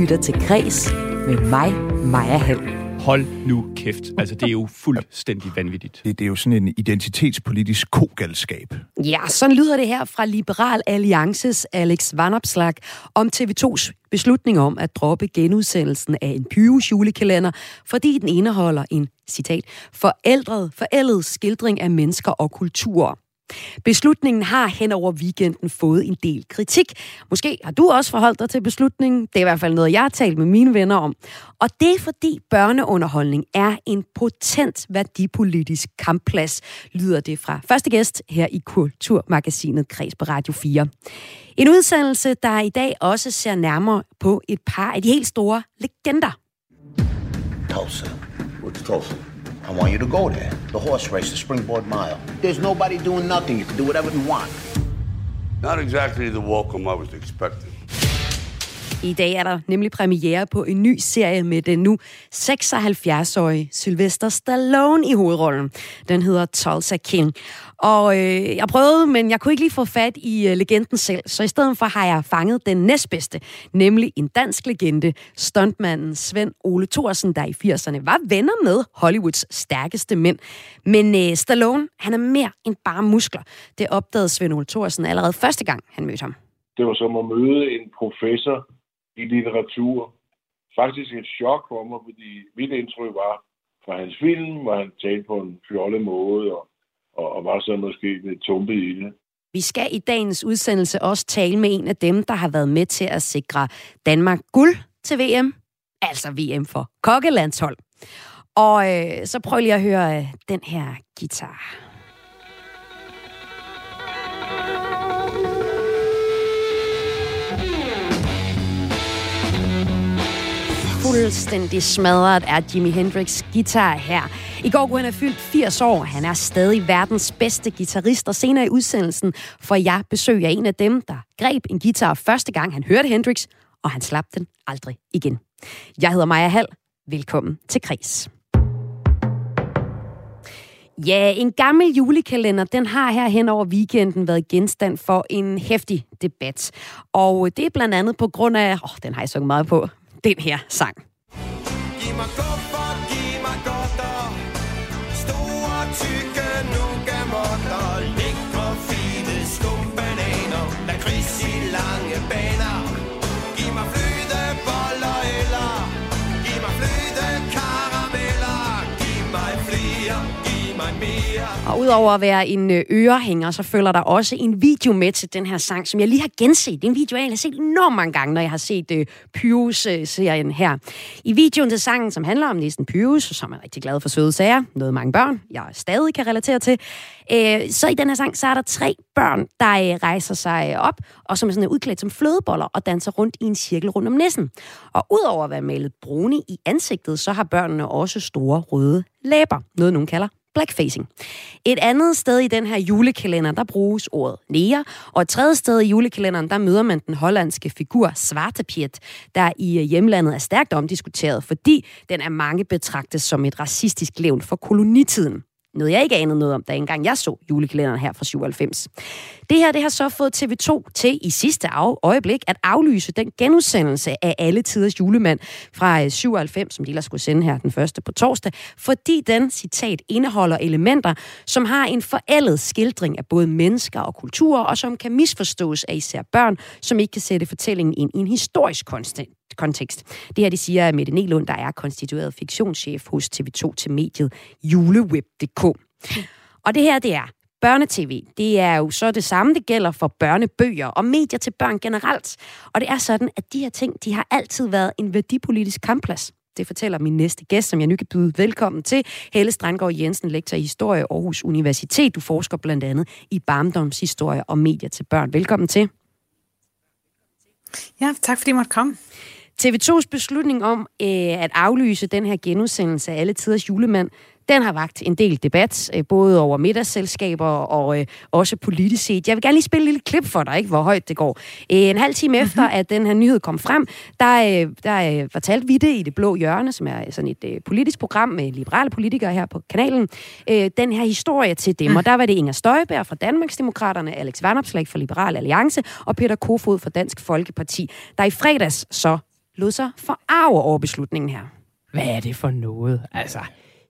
lytter til Græs med mig, Maja Hall. Hold nu kæft. Altså, det er jo fuldstændig vanvittigt. Det, det er jo sådan en identitetspolitisk kogalskab. Ja, sådan lyder det her fra Liberal Alliances Alex Vanopslag om TV2's beslutning om at droppe genudsendelsen af en Pyrus julekalender, fordi den indeholder en, citat, forældret, forældet skildring af mennesker og kulturer. Beslutningen har hen over weekenden fået en del kritik. Måske har du også forholdt dig til beslutningen. Det er i hvert fald noget, jeg har talt med mine venner om. Og det er fordi børneunderholdning er en potent værdipolitisk kampplads, lyder det fra første gæst her i Kulturmagasinet Kreds på Radio 4. En udsendelse, der i dag også ser nærmere på et par af de helt store legender. Tulsa. What's Tulsa? I want you to go there. The horse race, the springboard mile. There's nobody doing nothing. You can do whatever you want. Not exactly the welcome I was expecting. I dag er der nemlig premiere på en ny serie med den nu 76-årige Sylvester Stallone i hovedrollen. Den hedder Tulsa King. Og øh, jeg prøvede, men jeg kunne ikke lige få fat i øh, legenden selv, så i stedet for har jeg fanget den næstbedste, nemlig en dansk legende, stuntmanden Svend Ole Thorsen, der i 80'erne var venner med Hollywoods stærkeste mænd. Men øh, Stallone, han er mere end bare muskler. Det opdagede Svend Ole Thorsen allerede første gang, han mødte ham. Det var som at møde en professor i litteratur. Faktisk et chok for mig, fordi mit indtryk var fra hans film, hvor han talte på en fjollet måde, og, og, og var så måske lidt tumpet i det. Vi skal i dagens udsendelse også tale med en af dem, der har været med til at sikre Danmark guld til VM. Altså VM for kokkelandshold. Og øh, så prøv lige at høre øh, den her guitar. Fuldstændig smadret er Jimi Hendrix guitar her. I går kunne han have fyldt 80 år. Han er stadig verdens bedste guitarist, og senere i udsendelsen får jeg besøg af en af dem, der greb en guitar første gang han hørte Hendrix, og han slap den aldrig igen. Jeg hedder Maja Hall. Velkommen til Kris. Ja, en gammel julekalender, den har her hen over weekenden været genstand for en hæftig debat. Og det er blandt andet på grund af, åh, oh, den har jeg sunget meget på, den her sang. Giv mig Og udover at være en øh, ørehænger, så følger der også en video med til den her sang, som jeg lige har genset. Det er en video, jeg har set enormt mange gange, når jeg har set uh, Pyrus-serien her. I videoen til sangen, som handler om næsten Pyrus, som er rigtig glad for søde sager, noget mange børn, jeg stadig kan relatere til, uh, så i den her sang, så er der tre børn, der uh, rejser sig op, og som er sådan udklædt som flødeboller, og danser rundt i en cirkel rundt om næsen. Og udover at være malet brune i ansigtet, så har børnene også store røde læber, noget nogen kalder blackfacing. Et andet sted i den her julekalender, der bruges ordet nære, og et tredje sted i julekalenderen, der møder man den hollandske figur Svartepiet, der i øh, hjemlandet er stærkt omdiskuteret, fordi den er mange betragtet som et racistisk levn for kolonitiden. Noget, jeg ikke anede noget om, da engang jeg så julekalenderen her fra 97. Det her det har så fået TV2 til i sidste af, øjeblik at aflyse den genudsendelse af Alle Tiders Julemand fra øh, 97, som de ellers skulle sende her den første på torsdag, fordi den, citat, indeholder elementer, som har en forældet skildring af både mennesker og kulturer, og som kan misforstås af især børn, som ikke kan sætte fortællingen ind i en historisk konstant kontekst. Det her, det siger Mette Nelund, der er konstitueret fiktionschef hos TV2 til mediet juleweb.dk. Og det her, det er børnetv. Det er jo så det samme, det gælder for børnebøger og medier til børn generelt. Og det er sådan, at de her ting, de har altid været en værdipolitisk kampplads. Det fortæller min næste gæst, som jeg nu kan byde velkommen til. Helle Strandgaard Jensen, lektor i historie Aarhus Universitet. Du forsker blandt andet i barndomshistorie og medier til børn. Velkommen til. Ja, tak fordi I måtte komme. TV2's beslutning om øh, at aflyse den her genudsendelse af Alle Tiders Julemand, den har vagt en del debat, øh, både over middagsselskaber og øh, også politisk set. Jeg vil gerne lige spille et lille klip for dig, ikke, hvor højt det går. Øh, en halv time efter, mm-hmm. at den her nyhed kom frem, der, øh, der øh, fortalte vi det i Det Blå Hjørne, som er sådan et øh, politisk program med liberale politikere her på kanalen, øh, den her historie til dem. Mm. Og der var det Inger Støjberg fra Danmarksdemokraterne, Alex Vanopslag fra Liberal Alliance og Peter Kofod fra Dansk Folkeparti, der i fredags så lod sig forarve over beslutningen her. Hvad er det for noget? Altså,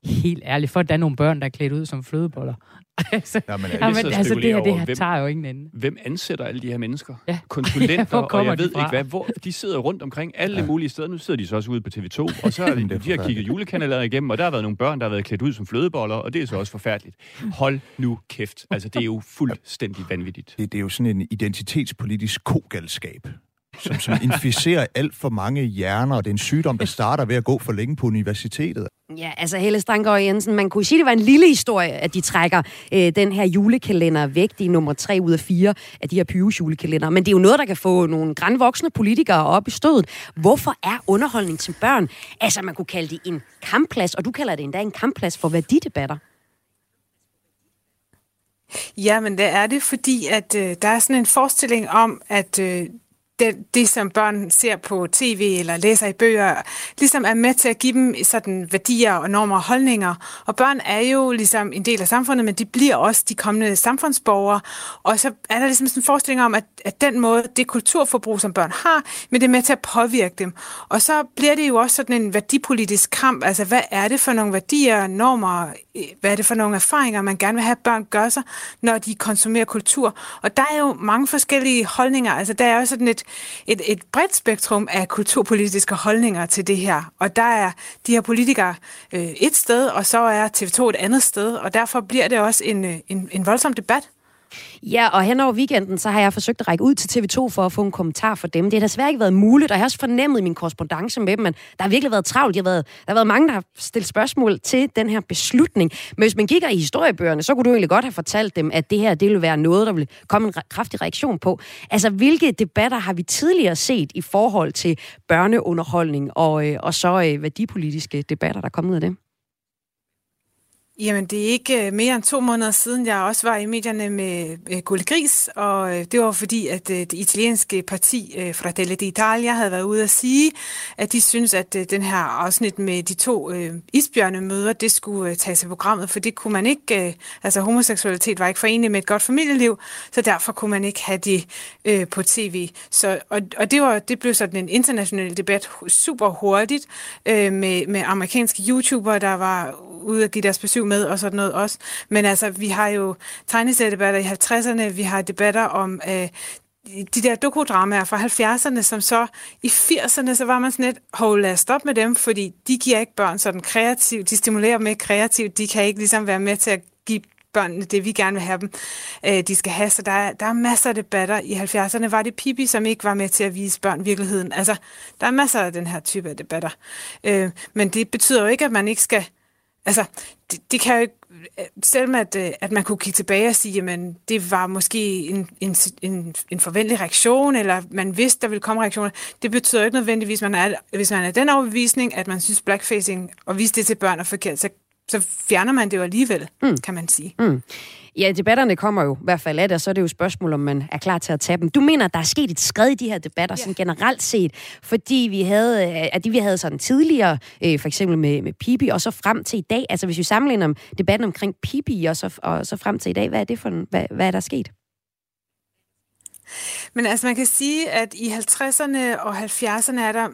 helt ærligt, for at der er nogle børn, der er klædt ud som flødeboller. altså, jamen, sidder og altså det her, det her hvem- tager jo ingen ende. Hvem ansætter alle de her mennesker? Ja. Konsulenter, Ja, hvor og jeg ved fra? ikke hvad. Hvor, de sidder rundt omkring alle ja. mulige steder. Nu sidder de så også ude på TV2, og så har de, Det er de har kigget julekanaler igennem, og der har været nogle børn, der har været klædt ud som flødeboller, og det er så også forfærdeligt. Hold nu kæft. Altså, det er jo fuldstændig vanvittigt. Det, det er jo sådan en identitetspolitisk kogalskab, som, som inficerer alt for mange hjerner, og det er en sygdom, der starter ved at gå for længe på universitetet. Ja, altså Helle Strandgaard Jensen, man kunne sige, det var en lille historie, at de trækker øh, den her julekalender væk. Det er nummer tre ud af fire af de her Pyrus julekalender. Men det er jo noget, der kan få nogle grænvoksne politikere op i stødet. Hvorfor er underholdning til børn? Altså, man kunne kalde det en kampplads, og du kalder det endda en kampplads for værdidebatter. Ja, men det er det, fordi at øh, der er sådan en forestilling om, at øh, det, det, som børn ser på tv eller læser i bøger, ligesom er med til at give dem sådan værdier og normer og holdninger. Og børn er jo ligesom en del af samfundet, men de bliver også de kommende samfundsborgere. Og så er der ligesom sådan en forestilling om, at, at den måde, det kulturforbrug, som børn har, men det er med til at påvirke dem. Og så bliver det jo også sådan en værdipolitisk kamp. Altså, hvad er det for nogle værdier, normer, hvad er det for nogle erfaringer, man gerne vil have, at børn gør sig, når de konsumerer kultur. Og der er jo mange forskellige holdninger. Altså, der er jo sådan et, et, et bredt spektrum af kulturpolitiske holdninger til det her. Og der er de her politikere øh, et sted, og så er TV2 et andet sted, og derfor bliver det også en, øh, en, en voldsom debat. Ja, og hen over weekenden, så har jeg forsøgt at række ud til TV2 for at få en kommentar fra dem. Det har desværre ikke været muligt, og jeg har også fornemmet i min korrespondence med dem, men der har virkelig været travlt. Jeg har været, der har været mange, der har stillet spørgsmål til den her beslutning. Men hvis man kigger i historiebøgerne, så kunne du egentlig godt have fortalt dem, at det her det ville være noget, der ville komme en kraftig reaktion på. Altså, hvilke debatter har vi tidligere set i forhold til børneunderholdning og, øh, og så øh, værdipolitiske debatter, der er kommet ud af det? Jamen, det er ikke øh, mere end to måneder siden, jeg også var i medierne med øh, Gris, og øh, det var fordi, at øh, det italienske parti Fratelli d'Italia havde været ude at sige, at de synes, at den her afsnit med de to isbjørne isbjørnemøder, det skulle tages af programmet, for det kunne man ikke, altså homoseksualitet var ikke forenelig med et godt familieliv, så derfor kunne man ikke have det på tv. Så, og og det, var, det blev sådan en international debat super hurtigt med, med amerikanske YouTubere, der var ude at give deres besøg med og sådan noget også. Men altså, vi har jo tegneseriedebatter i 50'erne, vi har debatter om øh, de der dokudramaer fra 70'erne, som så i 80'erne, så var man sådan lidt, hold lad os stoppe med dem, fordi de giver ikke børn sådan kreativt, de stimulerer dem ikke kreativt, de kan ikke ligesom være med til at give børnene det, vi gerne vil have dem, øh, de skal have. Så der er, der er masser af debatter. I 70'erne var det Pippi, som ikke var med til at vise børn virkeligheden. Altså, der er masser af den her type af debatter. Øh, men det betyder jo ikke, at man ikke skal Altså, det, det kan jo ikke, selvom at, øh, at man kunne kigge tilbage og sige, jamen, det var måske en, en, en, en forventelig reaktion, eller man vidste, der ville komme reaktioner, det betyder jo ikke nødvendigvis, man er, hvis man er den overbevisning, at man synes blackfacing og vise det til børn er forkert, så, så fjerner man det jo alligevel, mm. kan man sige. Mm. Ja, debatterne kommer jo i hvert fald af det, og så er det jo et spørgsmål, om man er klar til at tage dem. Du mener, der er sket et skred i de her debatter, ja. sådan generelt set, fordi vi havde, øh, at de vi havde sådan tidligere, øh, for eksempel med, med Pibi, og så frem til i dag, altså hvis vi sammenligner debatten omkring Pibi, og så, og så frem til i dag, hvad er det for en, hvad, hvad er der sket? Men altså, man kan sige, at i 50'erne og 70'erne er der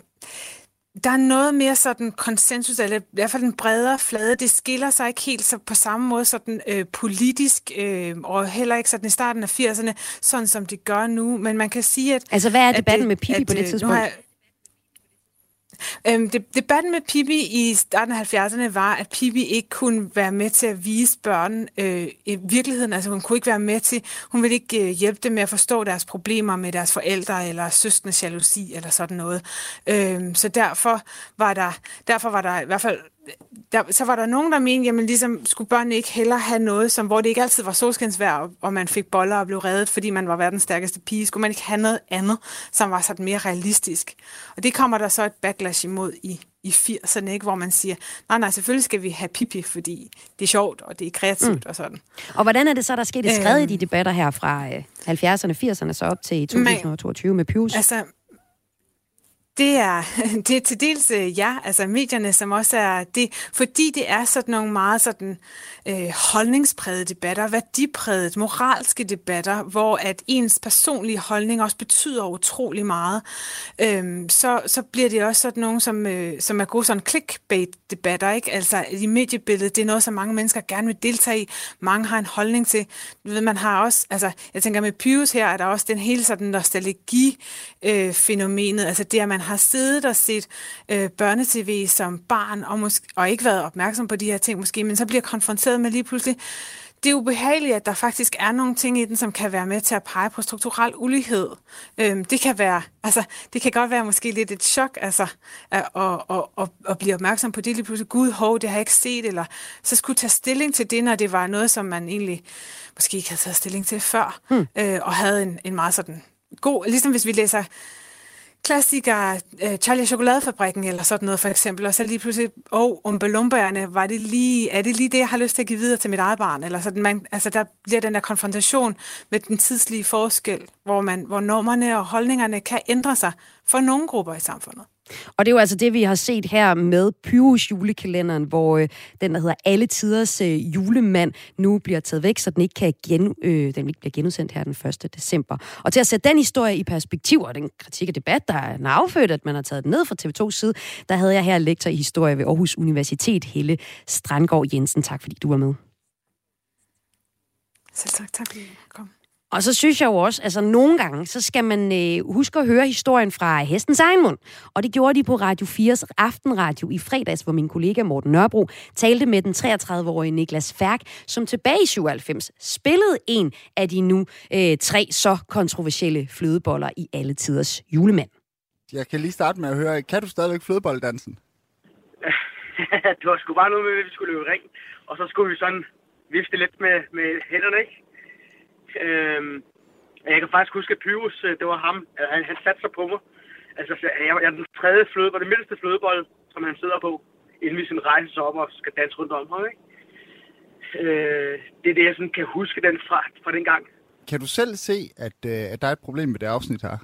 der er noget mere sådan konsensus, eller i hvert fald en bredere flade. Det skiller sig ikke helt så på samme måde sådan øh, politisk, øh, og heller ikke sådan i starten af 80'erne, sådan som det gør nu. Men man kan sige, at... Altså, hvad er at debatten det- med Pippi at, på det øh, tidspunkt? Nu har jeg, Øhm, det, debatten med Pippi i starten af 70'erne var, at Pippi ikke kunne være med til at vise børn øh, i virkeligheden. Altså hun kunne ikke være med til, hun ville ikke øh, hjælpe dem med at forstå deres problemer med deres forældre eller søskende jalousi eller sådan noget. Øhm, så derfor var der, derfor var der i hvert fald der, så var der nogen, der mente, jamen ligesom skulle børnene ikke heller have noget, som, hvor det ikke altid var solskinsvejr, og- og man fik boller og blev reddet, fordi man var verdens stærkeste pige. Skulle man ikke have noget andet, som var sådan mere realistisk? Og det kommer der så et backlash imod i, i 80'erne, ikke? hvor man siger, nej, nej, selvfølgelig skal vi have Pippi, fordi det er sjovt, og det er kreativt mm. og sådan. Og hvordan er det så, der er sket et skred i Øhm. de debatter her fra øh, 70'erne, 80'erne, så op til 2022 med Pius? Altså, det er, det er til dels øh, ja, altså medierne, som også er det, fordi det er sådan nogle meget sådan øh, holdningspræget debatter, værdipræget, moralske debatter, hvor at ens personlige holdning også betyder utrolig meget. Øhm, så, så bliver det også sådan nogle, som, øh, som er gode sådan clickbait-debatter, ikke? Altså i mediebilledet, det er noget, som mange mennesker gerne vil deltage i. Mange har en holdning til. Du ved, man har også, altså jeg tænker med Pius her, er der også den hele sådan nostalgi-fænomenet, øh, altså det, at man har siddet og set øh, børnetv som barn, og, måske, og ikke været opmærksom på de her ting måske, men så bliver konfronteret med lige pludselig, det er ubehageligt, at der faktisk er nogle ting i den, som kan være med til at pege på strukturel ulighed. Øhm, det kan være, altså, det kan godt være måske lidt et chok, altså, at, at, at, at, at blive opmærksom på det lige pludselig. Gud, hov, det har jeg ikke set, eller så skulle tage stilling til det, når det var noget, som man egentlig måske ikke havde taget stilling til før, hmm. øh, og havde en, en meget sådan god, ligesom hvis vi læser klassikere, øh, Charlie Chokoladefabrikken eller sådan noget for eksempel, og så lige pludselig, åh, oh, umbelumbaerne, var det lige, er det lige det, jeg har lyst til at give videre til mit eget barn? Eller sådan, man, altså der bliver den der konfrontation med den tidslige forskel, hvor, man, hvor normerne og holdningerne kan ændre sig for nogle grupper i samfundet. Og det er jo altså det, vi har set her med Pyrus julekalenderen, hvor øh, den, der hedder Alle Tiders øh, julemand, nu bliver taget væk, så den ikke, kan gen, øh, den ikke bliver genudsendt her den 1. december. Og til at sætte den historie i perspektiv, og den kritik og debat, der er affødt, at man har taget den ned fra TV2's side, der havde jeg her lektor i historie ved Aarhus Universitet, Helle Strandgaard Jensen. Tak fordi du var med. Selv tak. Tak fordi kom. Og så synes jeg jo også, altså nogle gange, så skal man øh, huske at høre historien fra hestens egen mund. Og det gjorde de på Radio 4's aftenradio i fredags, hvor min kollega Morten Nørbro talte med den 33-årige Niklas Færk, som tilbage i 97 spillede en af de nu øh, tre så kontroversielle flødeboller i alle tiders julemand. Jeg kan lige starte med at høre, kan du stadigvæk flødebolledansen? det var sgu bare noget med, at vi skulle løbe ring, og så skulle vi sådan vifte lidt med, med hænderne, ikke? Øhm, jeg kan faktisk huske, at Pyrus, øh, det var ham. Han, han satte sig på mig. Altså, jeg, jeg er den tredje flødebold, det mindste flødebold, som han sidder på, inden vi sådan rejser sig op og skal danse rundt om ham, ikke? Øh, det er det, jeg sådan kan huske den fra, fra den gang. Kan du selv se, at, øh, at der er et problem med det afsnit her?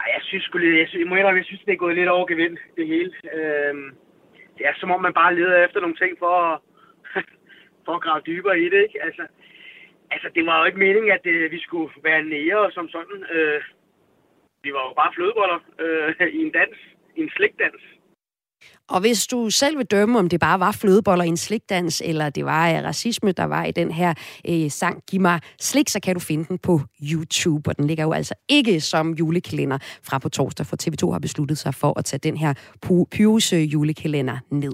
Ej, jeg synes sgu lidt, jeg, synes, jeg, må indrømme, jeg synes, det er gået lidt over gevind, det hele. Øh, det er som om, man bare leder efter nogle ting for at, for at grave dybere i det, ikke? Altså, Altså, det var jo ikke meningen, at øh, vi skulle være nære som sådan. Øh, vi var jo bare flødeboller øh, i en dans, i en slikdans. Og hvis du selv vil dømme, om det bare var flødeboller i en slikdans, eller det var uh, racisme, der var i den her uh, sang, Giv mig slik, så kan du finde den på YouTube. Og den ligger jo altså ikke som julekalender fra på torsdag, for TV2 har besluttet sig for at tage den her Pyrus øh, julekalender ned.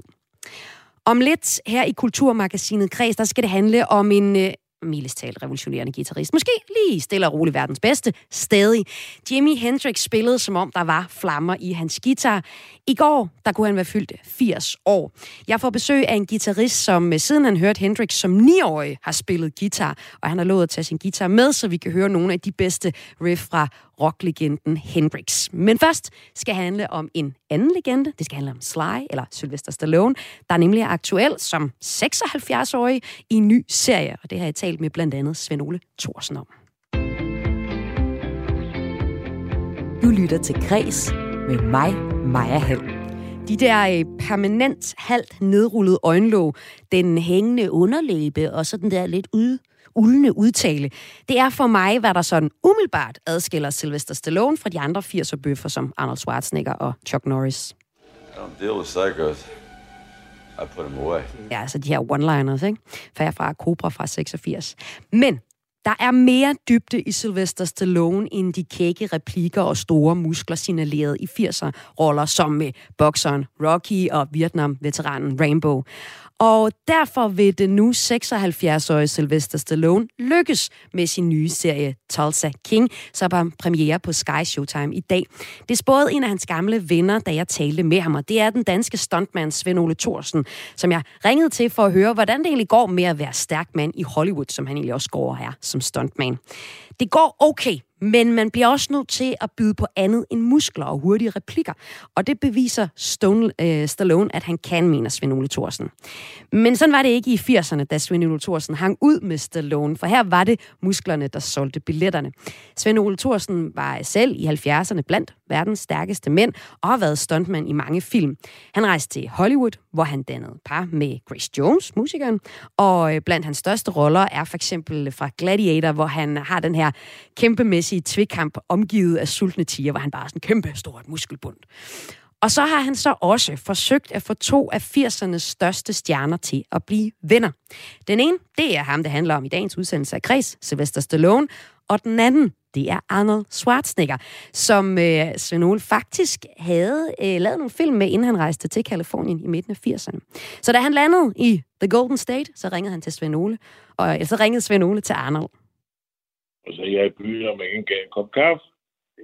Om lidt her i Kulturmagasinet Kreds, der skal det handle om en uh, mildest talt revolutionerende guitarist. Måske lige stille og roligt verdens bedste, stadig. Jimi Hendrix spillede, som om der var flammer i hans guitar. I går, der kunne han være fyldt 80 år. Jeg får besøg af en guitarist, som øh, siden han hørte Hendrix som 9-årig har spillet guitar, og han har lovet at tage sin guitar med, så vi kan høre nogle af de bedste riff fra rocklegenden Hendrix. Men først skal det handle om en anden legende. Det skal handle om Sly, eller Sylvester Stallone, der er nemlig aktuel som 76-årig i en ny serie, og det har jeg talt med blandt andet Svend Ole Thorsen om. Du lytter til Græs med mig, Maja Hall. De der øh, permanent halvt nedrullede øjenlåg, den hængende underlæbe og så den der lidt ud, uldende udtale. Det er for mig, hvad der sådan umiddelbart adskiller Sylvester Stallone fra de andre 80'er bøffer som Arnold Schwarzenegger og Chuck Norris. I don't deal with psychos. I put them away. Ja, altså de her one-liners, ikke? Færre fra Cobra fra 86. Men der er mere dybde i Sylvester Stallone end de kække replikker og store muskler signaleret i 80'er-roller som med bokseren Rocky og Vietnam-veteranen Rainbow. Og derfor vil det nu 76-årige Sylvester Stallone lykkes med sin nye serie Tulsa King, som har premiere på Sky Showtime i dag. Det spåede en af hans gamle venner, da jeg talte med ham, og det er den danske stuntmand Svend Ole Thorsen, som jeg ringede til for at høre, hvordan det egentlig går med at være stærk mand i Hollywood, som han egentlig også går her som stuntman. Det går okay men man bliver også nødt til at byde på andet end muskler og hurtige replikker. Og det beviser Stone, øh, Stallone, at han kan, mener Svend Ole Thorsen. Men sådan var det ikke i 80'erne, da Svend Ole Thorsen hang ud med Stallone, for her var det musklerne, der solgte billetterne. Svend Ole Thorsen var selv i 70'erne blandt verdens stærkeste mænd og har været stuntmand i mange film. Han rejste til Hollywood, hvor han dannede par med Grace Jones, musikeren, og øh, blandt hans største roller er for eksempel fra Gladiator, hvor han har den her kæmpemæssige tvikkamp omgivet af sultne tiger, hvor han bare er sådan kæmpe stort muskelbund. Og så har han så også forsøgt at få to af 80'ernes største stjerner til at blive venner. Den ene, det er ham, det handler om i dagens udsendelse af Kreds, Sylvester Stallone, og den anden, det er Arnold Schwarzenegger, som øh, Svend Ole faktisk havde øh, lavet nogle film med, inden han rejste til Kalifornien i midten af 80'erne. Så da han landede i The Golden State, så ringede han til Sven Ole, og eller så ringede Sven Ole til Arnold. Og så jeg i byen, om ingen gav en kop kaffe.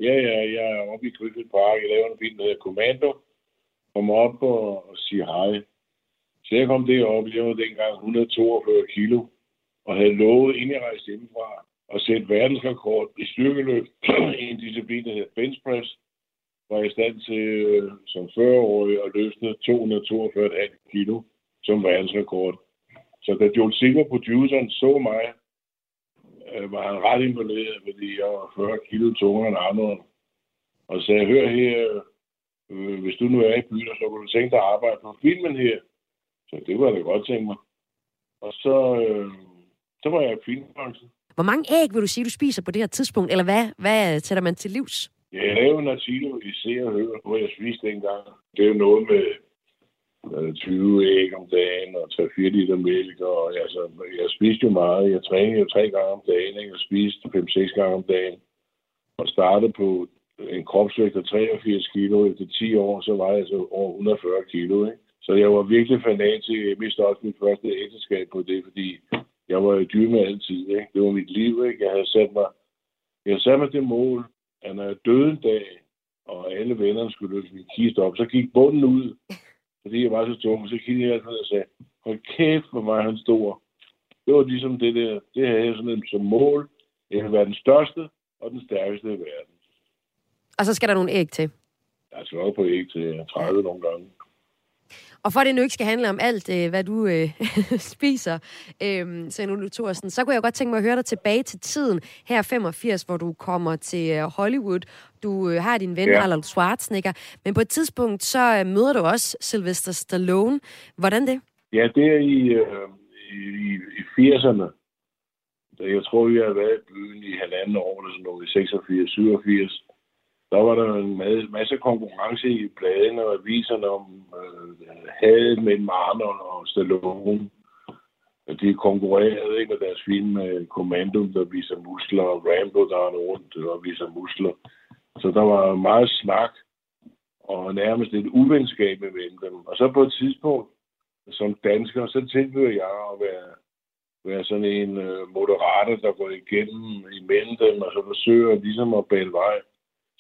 Ja, ja, jeg er oppe i Griffith Park. Jeg laver en film, der hedder Commando. Kommer op og, og siger hej. Så jeg kom derop, jeg var dengang 142 kilo, og havde lovet, inden jeg rejste hjemmefra, at sætte verdensrekord i styrkeløft i en disciplin, der hedder bench press, var jeg i stand til øh, som 40-årig at løfte 242,5 kilo som verdensrekord. Så da Joel Silver, produceren, så mig, øh, var han ret imponeret, fordi jeg var 40 kilo tungere end Arnold. Og sagde, hør her, øh, hvis du nu er i byen, så kunne du tænke dig at arbejde på filmen her. Så det var jeg da godt tænke mig. Og så, øh, så var jeg i filmbranchen. Hvor mange æg vil du sige, du spiser på det her tidspunkt, eller hvad, hvad sætter man til livs? Jeg lavede en artikel i Se og Hør, hvor jeg spiste dengang. Det er jo noget med Øh, 20 æg om dagen og 3-4 liter mælk. Og, altså, jeg spiste jo meget. Jeg trænede jo tre gange om dagen. Ikke? Jeg spiste 5-6 gange om dagen. Og startede på en kropsvægt af 83 kilo. Efter 10 år, så var jeg så over 140 kilo. Ikke? Så jeg var virkelig fanatisk. Jeg mistede også mit første ægteskab på det, fordi jeg var i med altid. Ikke? Det var mit liv. Ikke? Jeg havde sat mig, jeg havde sat mig det mål, at når jeg døde en dag, og alle vennerne skulle løfte min kiste op, så gik bunden ud, fordi jeg var så tung. Så kiggede jeg altid og sagde, hold kæft, hvor var han stor. Det var ligesom det der, det havde jeg sådan som mål. Jeg vil være den største og den stærkeste i verden. Og så skal der nogle æg til? Jeg skal også på æg til 30 nogle gange. Og for at det nu ikke skal handle om alt, øh, hvad du øh, spiser, øh, Svend Thorsen, så kunne jeg godt tænke mig at høre dig tilbage til tiden her 85, hvor du kommer til øh, Hollywood. Du øh, har din ven ja. Arnold Schwarzenegger, men på et tidspunkt så øh, møder du også Sylvester Stallone. Hvordan det? Ja, det er i, øh, i, i 80'erne. Jeg tror, vi har været i byen i halvanden år, eller sådan noget, i 86, 87 der var der en masse konkurrence i bladene og aviserne om øh, hadet mellem Arnold og Stallone. De konkurrerede ikke med deres film med Commando, der viser muskler, og Rambo, der er rundt og viser muskler. Så der var meget snak og nærmest et uvenskab mellem dem. Og så på et tidspunkt, som dansker, så tilbyder jeg at være, være sådan en øh, moderator, der går igennem imellem dem, og så forsøger ligesom at bale vej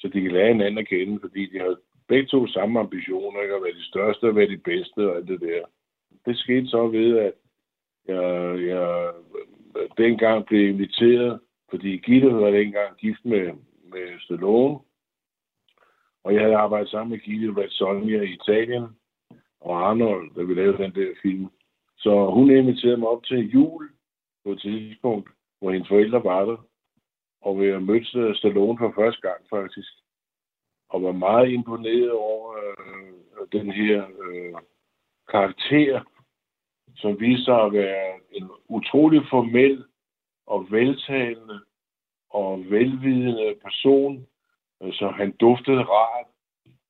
så de kan lære hinanden at kende, fordi de har begge to samme ambitioner, ikke? at være de største og være de bedste og alt det der. Det skete så ved, at jeg, jeg dengang blev inviteret, fordi Gitte var dengang gift med, med Stallone, og jeg havde arbejdet sammen med Gitte Red i Italien, og Arnold, da vi lavede den der film. Så hun inviterede mig op til jul på et tidspunkt, hvor hendes forældre var der og vi har mødt Stallone for første gang faktisk, og var meget imponeret over øh, den her øh, karakter, som viste sig at være en utrolig formel og veltalende og velvidende person, øh, så han duftede rart.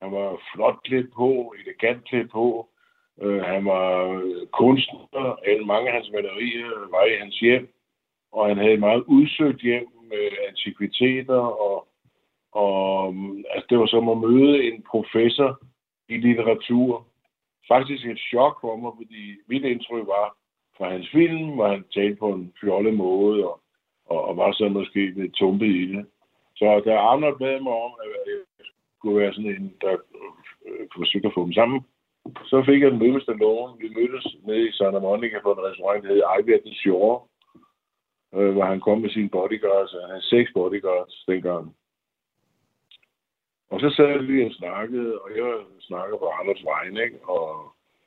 Han var flot klædt på, elegant klædt på. Øh, han var øh, kunstner. Alle mange af hans malerier var i hans hjem. Og han havde et meget udsøgt hjem, antikviteter, og, og altså, det var som at møde en professor i litteratur. Faktisk et chok for mig, fordi mit indtryk var fra hans film, hvor han talte på en fjollet måde, og, og, og var så måske lidt tumpet i det. Så da Arnold bad mig om, at jeg skulle være sådan en, der øh, forsøgte at få dem sammen, så fik jeg den møde med Stallone. Vi mødtes nede i Santa Monica på en restaurant, der hedder Ivy at the Shore øh, hvor han kom med sine bodyguards, og han havde seks bodyguards dengang. Og så sad vi og snakkede, og jeg snakkede på Arnolds vegne, ikke? og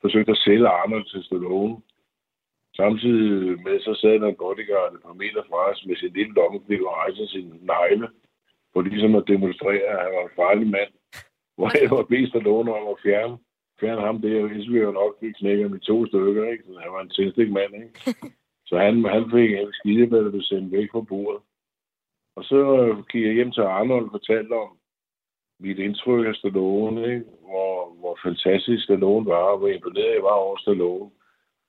forsøgte at sælge Arnold til Stallone. Samtidig med, så sad der en bodyguard et par meter fra os med sin lille lommekniv og rejste sin negle, for ligesom at demonstrere, at han var en farlig mand. Hvor jeg var bedst at låne om at fjerne, fjerne ham der, hvis vi jo nok blive knækket med to stykker, ikke? Så han var en tændstik mand, ikke? Så han, han fik en skidebæl, der blev sendt væk fra bordet. Og så gik jeg hjem til Arnold og fortalte om mit indtryk af Stallone, ikke? Hvor, hvor fantastisk Stallone var, og hvor imponeret jeg var over Stallone.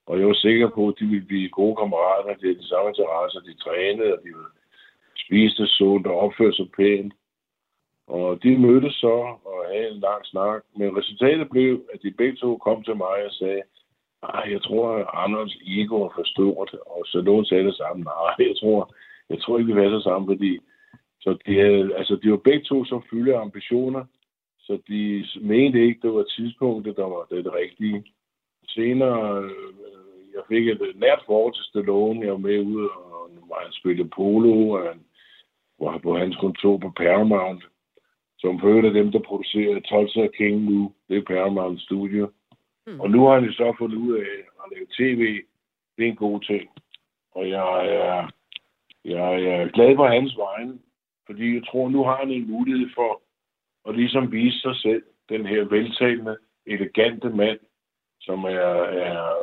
Og jeg var sikker på, at de ville blive gode kammerater, de havde de samme interesser, de trænede, og de spiste sundt og opførte sig pænt. Og de mødtes så og havde en lang snak. Men resultatet blev, at de begge to kom til mig og sagde, ej, jeg tror, at Arnolds ego er for stort. Og så nogen sagde det samme, nej, jeg tror, jeg tror ikke, vi passer sammen, fordi så de, havde, altså, de var begge to så fylde af ambitioner, så de mente ikke, det var tidspunktet, der var det rigtige. Senere, øh, jeg fik et nært forhold til Stallone. Jeg var med ud, og var han spillede polo, og han var på hans kontor på Paramount, som for af dem, der producerer Tulsa King nu. Det er Paramount Studio. Mm. Og nu har han jo så fundet ud af at lave tv. Det er en god ting. Og jeg er, jeg er glad på hans vegne, fordi jeg tror, nu har han en mulighed for at ligesom vise sig selv, den her veltalende, elegante mand, som er, er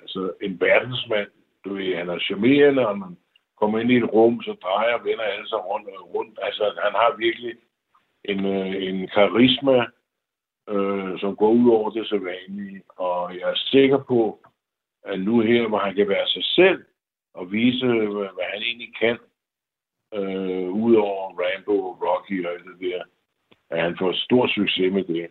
altså en verdensmand. Du ved, han er charmerende, og man kommer ind i et rum, så drejer og vender alle sig rundt og rundt. Altså, han har virkelig en, øh, en karisma, øh, som går ud over det så vanlige. Og jeg er sikker på, at nu her, hvor han kan være sig selv og vise, hvad han egentlig kan, øh, ud over Rambo, Rocky og alt det der, at han får stor succes med det.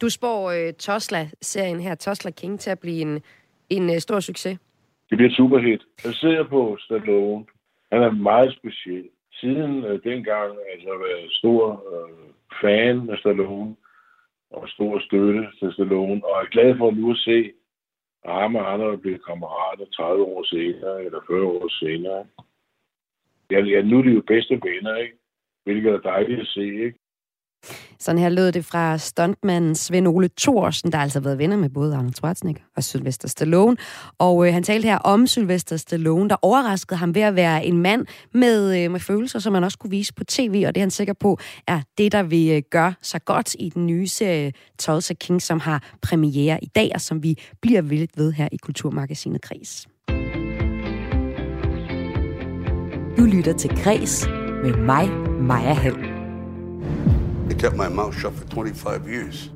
Du spår uh, Tosla-serien her, Tosla King, til at blive en, en uh, stor succes. Det bliver superhit. Jeg ser på Stallone. Han er meget speciel. Siden uh, dengang altså, været stor uh, fan af Stallone og stor støtte til Stallone, og er glad for nu at se, at ham og andre blive kammerater 30 år senere, eller 40 år senere. Ja, ja, nu er de jo bedste venner, ikke? Hvilket er dejligt at se, ikke? Sådan her lød det fra stuntmanden Svend Ole Thorsen, der altså har været venner med både Arnold Schwarzenegger og Sylvester Stallone. Og øh, han talte her om Sylvester Stallone, der overraskede ham ved at være en mand med, øh, med følelser, som man også kunne vise på tv, og det er han sikker på er det, der vil øh, gøre sig godt i den nye serie Tulsa King, som har premiere i dag, og som vi bliver vildt ved her i Kulturmagasinet Kris. Du lytter til Kris med mig, Maja Hall. I kept my mouth shut for 25 years.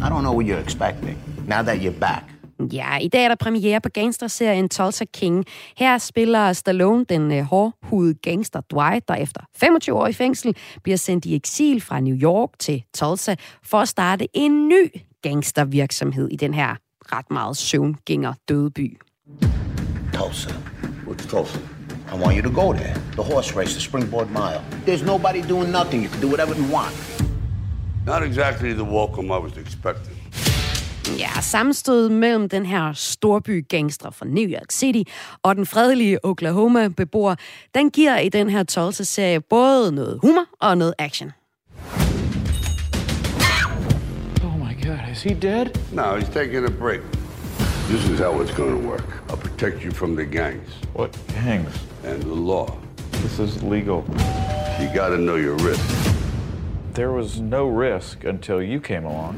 I don't know what you're expecting now that you're back. Ja, i dag er der premiere på gangsterserien Tulsa King. Her spiller Stallone den øh, hårdhudede gangster Dwight, der efter 25 år i fængsel bliver sendt i eksil fra New York til Tulsa for at starte en ny gangstervirksomhed i den her ret meget søvngænger døde by. Tulsa. What's Tulsa? I want you to go there. The horse race, the springboard mile. There's nobody doing nothing. You can do whatever you want. Not exactly the welcome I was expecting. Ja, sammenstød mellem den her storby gangster fra New York City og den fredelige Oklahoma-beboer, den giver i den her Tulsa-serie både noget humor og noget action. Oh my god, is he dead? No, he's taking a break. This is how it's going to work. I'll protect you from the gangs What gangs? And the law. This is legal. You got to know your risk. There was no risk until you came along.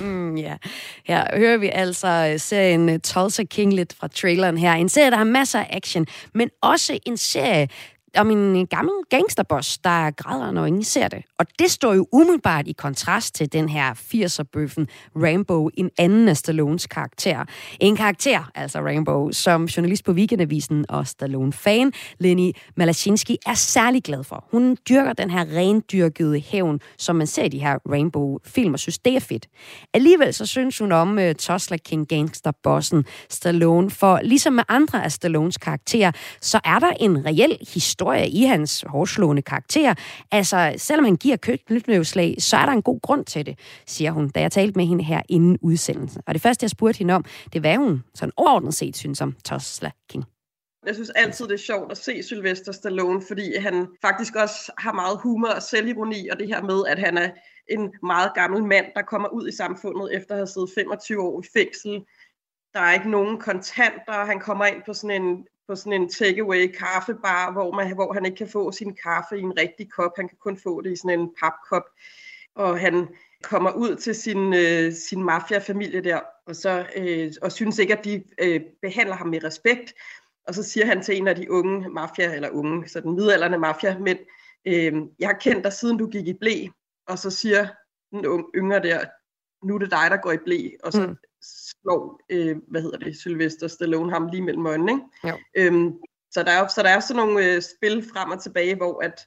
Mm, ja. Her hører vi altså øh, serien øh, Tulsa King lidt fra traileren her. En serie, der har masser af action, men også en serie, om en øh, gammel gangsterboss, der græder, når ingen ser det. Og det står jo umiddelbart i kontrast til den her 80'er-bøffen Rambo, en anden af Stallones karakter. En karakter, altså Rambo, som journalist på Weekendavisen og Stallone-fan, Lenny Malachinsky, er særlig glad for. Hun dyrker den her rendyrkede hævn, som man ser i de her Rainbow-film, og synes, det er fedt. Alligevel så synes hun om øh, uh, Tosla King gangsterbossen Stallone, for ligesom med andre af Stallones karakterer, så er der en reel historie i hans hårdslående karakter. Altså, selvom han giver knytnøvslag, så er der en god grund til det, siger hun, da jeg talte med hende her inden udsendelsen. Og det første, jeg spurgte hende om, det var hun sådan overordnet set synes om Tosla King. Jeg synes altid, det er sjovt at se Sylvester Stallone, fordi han faktisk også har meget humor og selvironi, og det her med, at han er en meget gammel mand, der kommer ud i samfundet efter at have siddet 25 år i fængsel. Der er ikke nogen kontanter, han kommer ind på sådan en, på sådan en takeaway kaffebar, hvor, man, hvor han ikke kan få sin kaffe i en rigtig kop, han kan kun få det i sådan en papkop. Og han kommer ud til sin, øh, sin mafiafamilie der, og, så, øh, og synes ikke, at de øh, behandler ham med respekt. Og så siger han til en af de unge mafia, eller unge, så den midalderne mafia, men øh, jeg har kendt dig siden du gik i blæ, og så siger den unge, yngre der, nu er det dig, der går i blæ, og så mm slår, øh, hvad hedder det, Sylvester Stallone ham lige mellem øjnene, ikke? Jo. Øhm, så, der er, så der er sådan nogle øh, spil frem og tilbage, hvor at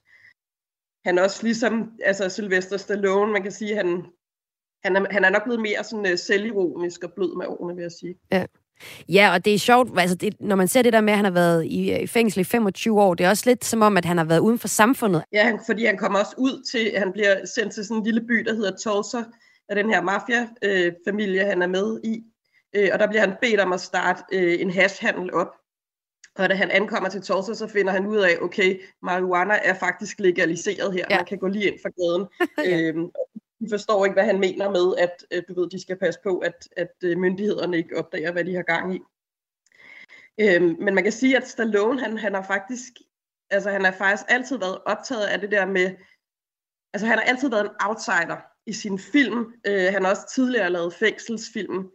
han også ligesom, altså Sylvester Stallone, man kan sige, han, han, er, han er nok blevet mere sådan øh, selvironisk og blød med årene, vil jeg sige. Ja. Ja, og det er sjovt, altså det, når man ser det der med, at han har været i, i fængsel i 25 år, det er også lidt som om, at han har været uden for samfundet. Ja, han, fordi han kommer også ud til, han bliver sendt til sådan en lille by, der hedder Tulsa, af den her mafia-familie, øh, han er med i. Øh, og der bliver han bedt om at starte øh, en hashhandel op. Og da han ankommer til Tulsa, så finder han ud af, okay, marijuana er faktisk legaliseret her. Ja. Man kan gå lige ind for gaden. ja. øhm, de forstår ikke, hvad han mener med, at, at du ved, de skal passe på, at, at øh, myndighederne ikke opdager, hvad de har gang i. Øhm, men man kan sige, at Stallone, han, han har faktisk, altså han har faktisk altid været optaget af det der med, altså han har altid været en outsider i sin film. Øh, han har også tidligere lavet fængselsfilm.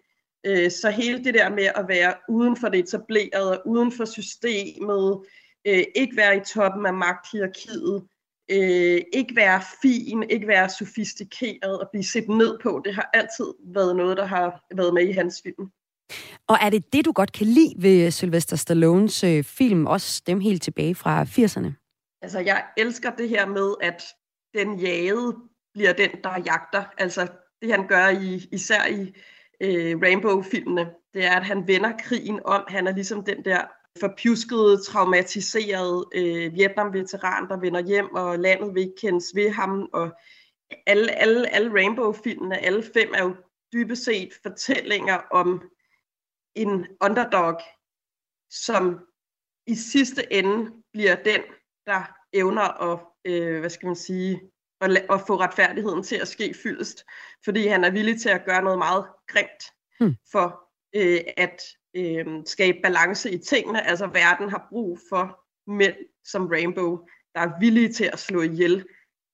Øh, så hele det der med at være uden for det etablerede, uden for systemet, øh, ikke være i toppen af magthierarkiet, øh, ikke være fin, ikke være sofistikeret og blive set ned på, det har altid været noget, der har været med i hans film. Og er det det, du godt kan lide ved Sylvester Stallones øh, film, også dem helt tilbage fra 80'erne? Altså, jeg elsker det her med, at den jagede bliver den, der jagter. Altså, det han gør i, især i øh, Rainbow-filmene, det er, at han vender krigen om. Han er ligesom den der forpjuskede, traumatiserede øh, Vietnam-veteran, der vender hjem, og landet vil ikke kendes ved ham. Og alle, alle, alle Rainbow-filmene, alle fem, er jo dybest set fortællinger om en underdog, som i sidste ende bliver den, der evner at, øh, hvad skal man sige, at, at få retfærdigheden til at ske fyldest, fordi han er villig til at gøre noget meget grimt hmm. for øh, at øh, skabe balance i tingene. Altså verden har brug for mænd som Rainbow, der er villige til at slå ihjel.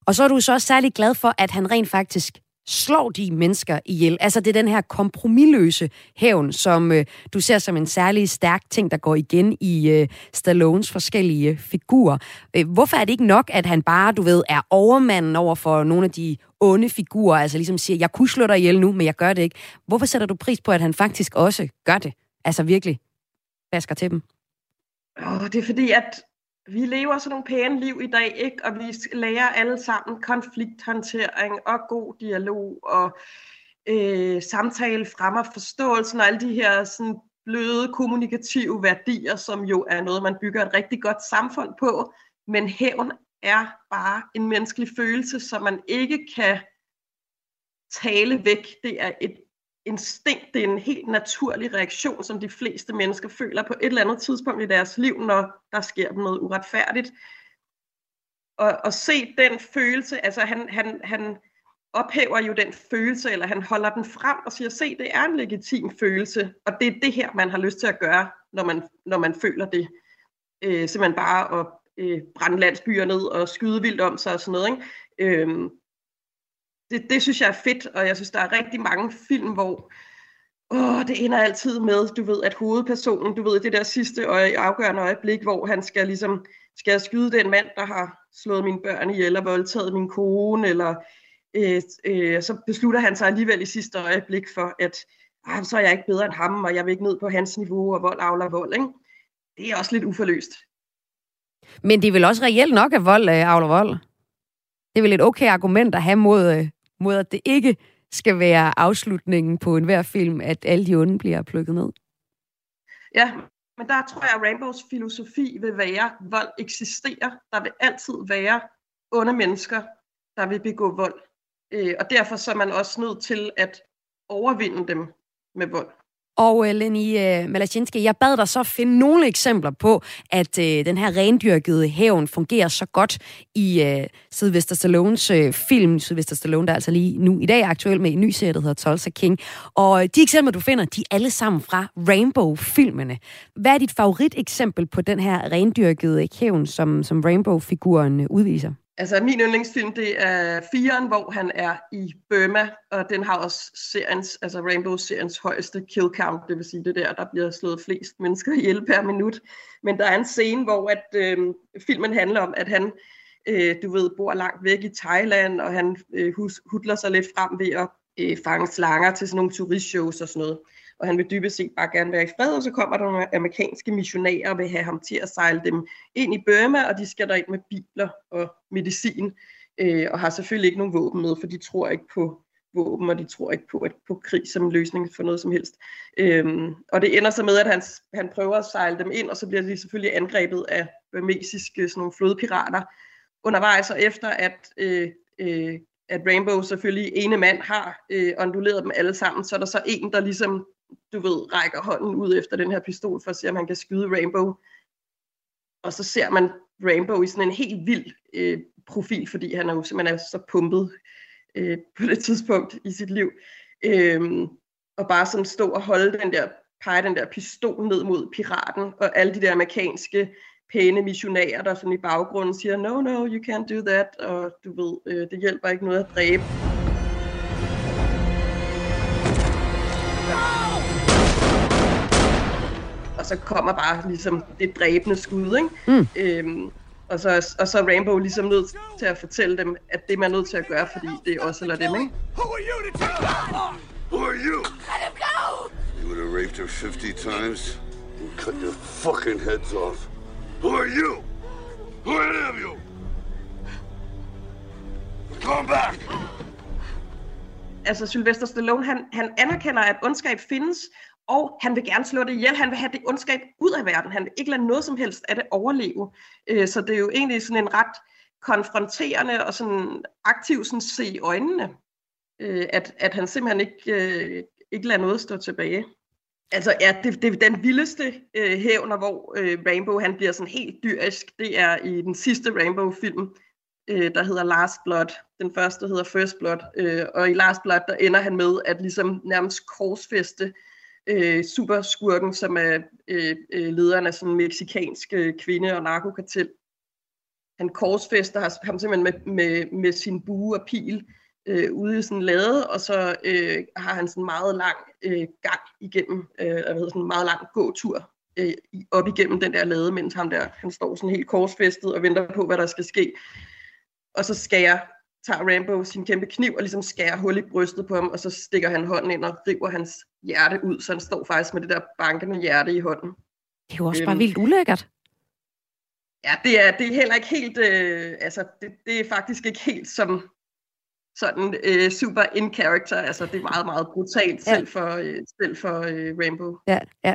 Og så er du så også særlig glad for, at han rent faktisk slår de mennesker ihjel. Altså det er den her kompromilløse hævn, som øh, du ser som en særlig stærk ting, der går igen i øh, Stallones forskellige figurer. Øh, hvorfor er det ikke nok, at han bare, du ved, er overmanden over for nogle af de onde figurer, altså ligesom siger, jeg kunne slå dig ihjel nu, men jeg gør det ikke. Hvorfor sætter du pris på, at han faktisk også gør det? Altså virkelig basker til dem? Oh, det er fordi, at vi lever sådan nogle pæne liv i dag, ikke? og vi lærer alle sammen konflikthåndtering og god dialog og øh, samtale fremmer forståelsen og alle de her sådan, bløde kommunikative værdier, som jo er noget, man bygger et rigtig godt samfund på. Men hævn er bare en menneskelig følelse, som man ikke kan tale væk. Det er et instinkt, det er en helt naturlig reaktion, som de fleste mennesker føler på et eller andet tidspunkt i deres liv, når der sker noget uretfærdigt. Og, og se den følelse, altså han, han, han ophæver jo den følelse, eller han holder den frem og siger, se, det er en legitim følelse, og det er det her, man har lyst til at gøre, når man, når man føler det. Øh, simpelthen bare at øh, brænde landsbyer ned og skyde vildt om sig og sådan noget. Ikke? Øh, det, det synes jeg er fedt, og jeg synes, der er rigtig mange film, hvor åh, det ender altid med, du ved, at hovedpersonen, du ved, det der sidste øje, afgørende øjeblik, hvor han skal ligesom, skal jeg skyde den mand, der har slået mine børn ihjel, eller voldtaget min kone, eller øh, øh, så beslutter han sig alligevel i sidste øjeblik for, at ah, så er jeg ikke bedre end ham, og jeg vil ikke ned på hans niveau, og vold afler vold, ikke? Det er også lidt uforløst. Men det er vel også reelt nok, at vold øh, avler vold? Det er vel et okay argument at have mod, øh, mod at det ikke skal være afslutningen på enhver film, at alle de onde bliver plukket ned. Ja, men der tror jeg, at Rainbows filosofi vil være, at vold eksisterer. Der vil altid være onde mennesker, der vil begå vold. Øh, og derfor så er man også nødt til at overvinde dem med vold. Og øh, Lenny øh, Malachinsky, jeg bad dig så finde nogle eksempler på, at øh, den her rendyrkede hævn fungerer så godt i øh, Sylvester Stallones øh, film. Sylvester Stallone, der er altså lige nu i dag er aktuel med en ny serie, der hedder Tulsa King. Og øh, de eksempler, du finder, de er alle sammen fra Rainbow-filmene. Hvad er dit favorit eksempel på den her rendyrkede hævn, som, som Rainbow-figuren øh, udviser? Altså, min yndlingsfilm, det er Firen, hvor han er i Burma, og den har også seriens, altså Rainbow-seriens højeste kill count, det vil sige det der, der bliver slået flest mennesker ihjel per minut. Men der er en scene, hvor at, øh, filmen handler om, at han, øh, du ved, bor langt væk i Thailand, og han øh, hudler sig lidt frem ved at øh, fange slanger til sådan nogle turistshows og sådan noget og han vil dybest set bare gerne være i fred, og så kommer der nogle amerikanske missionærer og vil have ham til at sejle dem ind i Burma, og de skal ind med biler og medicin, øh, og har selvfølgelig ikke nogen våben med, for de tror ikke på våben, og de tror ikke på, at, på krig som løsning for noget som helst. Øhm, og det ender så med, at han, han prøver at sejle dem ind, og så bliver de selvfølgelig angrebet af burmesiske sådan nogle flodpirater undervejs, og efter at, øh, øh, at Rainbow selvfølgelig ene mand har øh, onduleret dem alle sammen, så er der så en, der ligesom du ved, rækker hånden ud efter den her pistol, for at se, om han kan skyde Rainbow. Og så ser man Rainbow i sådan en helt vild øh, profil, fordi han er jo simpelthen er så pumpet øh, på det tidspunkt i sit liv. Øh, og bare sådan stå og holde den der, pege den der pistol ned mod piraten, og alle de der amerikanske pæne missionærer, der sådan i baggrunden siger, no, no, you can't do that, og du ved, øh, det hjælper ikke noget at dræbe. Og så kommer bare ligesom det dræbende skud, ikke? Mm. Øhm, og, så, og så er Rainbow ligesom nødt til at fortælle dem, at det man er nødt til at gøre, fordi det er også eller dem, ikke? Who are you to tell Who are you? Let him go! You would have raped her 50 times and cut your fucking heads off. Who are you? Who are any of you? Come back! Altså, Sylvester Stallone, han, han anerkender, at ondskab findes, og han vil gerne slå det ihjel. Han vil have det ondskab ud af verden. Han vil ikke lade noget som helst af det overleve. Øh, så det er jo egentlig sådan en ret konfronterende og sådan aktiv sådan se i øjnene, øh, at, at han simpelthen ikke, øh, ikke lader noget stå tilbage. Altså, ja, det, det er den vildeste øh, hævner, hvor øh, Rainbow han bliver sådan helt dyrisk. Det er i den sidste Rainbow-film, øh, der hedder Last Blood. Den første hedder First Blood. Øh, og i Last Blood, der ender han med at ligesom nærmest korsfeste øh, superskurken, som er øh, øh, lederen af sådan en meksikansk øh, kvinde- og narkokartel. Han korsfester ham simpelthen med, med, med sin bue og pil øh, ude i sådan en lade, og så øh, har han sådan en meget lang øh, gang igennem, øh, hvad hedder sådan en meget lang gåtur øh, op igennem den der lade, mens ham der, han står sådan helt korsfæstet og venter på, hvad der skal ske. Og så skærer tager Rambo sin kæmpe kniv og ligesom skærer hul i brystet på ham, og så stikker han hånden ind og river hans hjerte ud, så han står faktisk med det der bankende hjerte i hånden. Det er jo også øhm, bare vildt ulækkert. Ja, det er, det er heller ikke helt, øh, altså det, det er faktisk ikke helt som sådan øh, super in character, altså det er meget, meget brutalt, ja. selv for, øh, selv for øh, Rainbow. Ja, ja.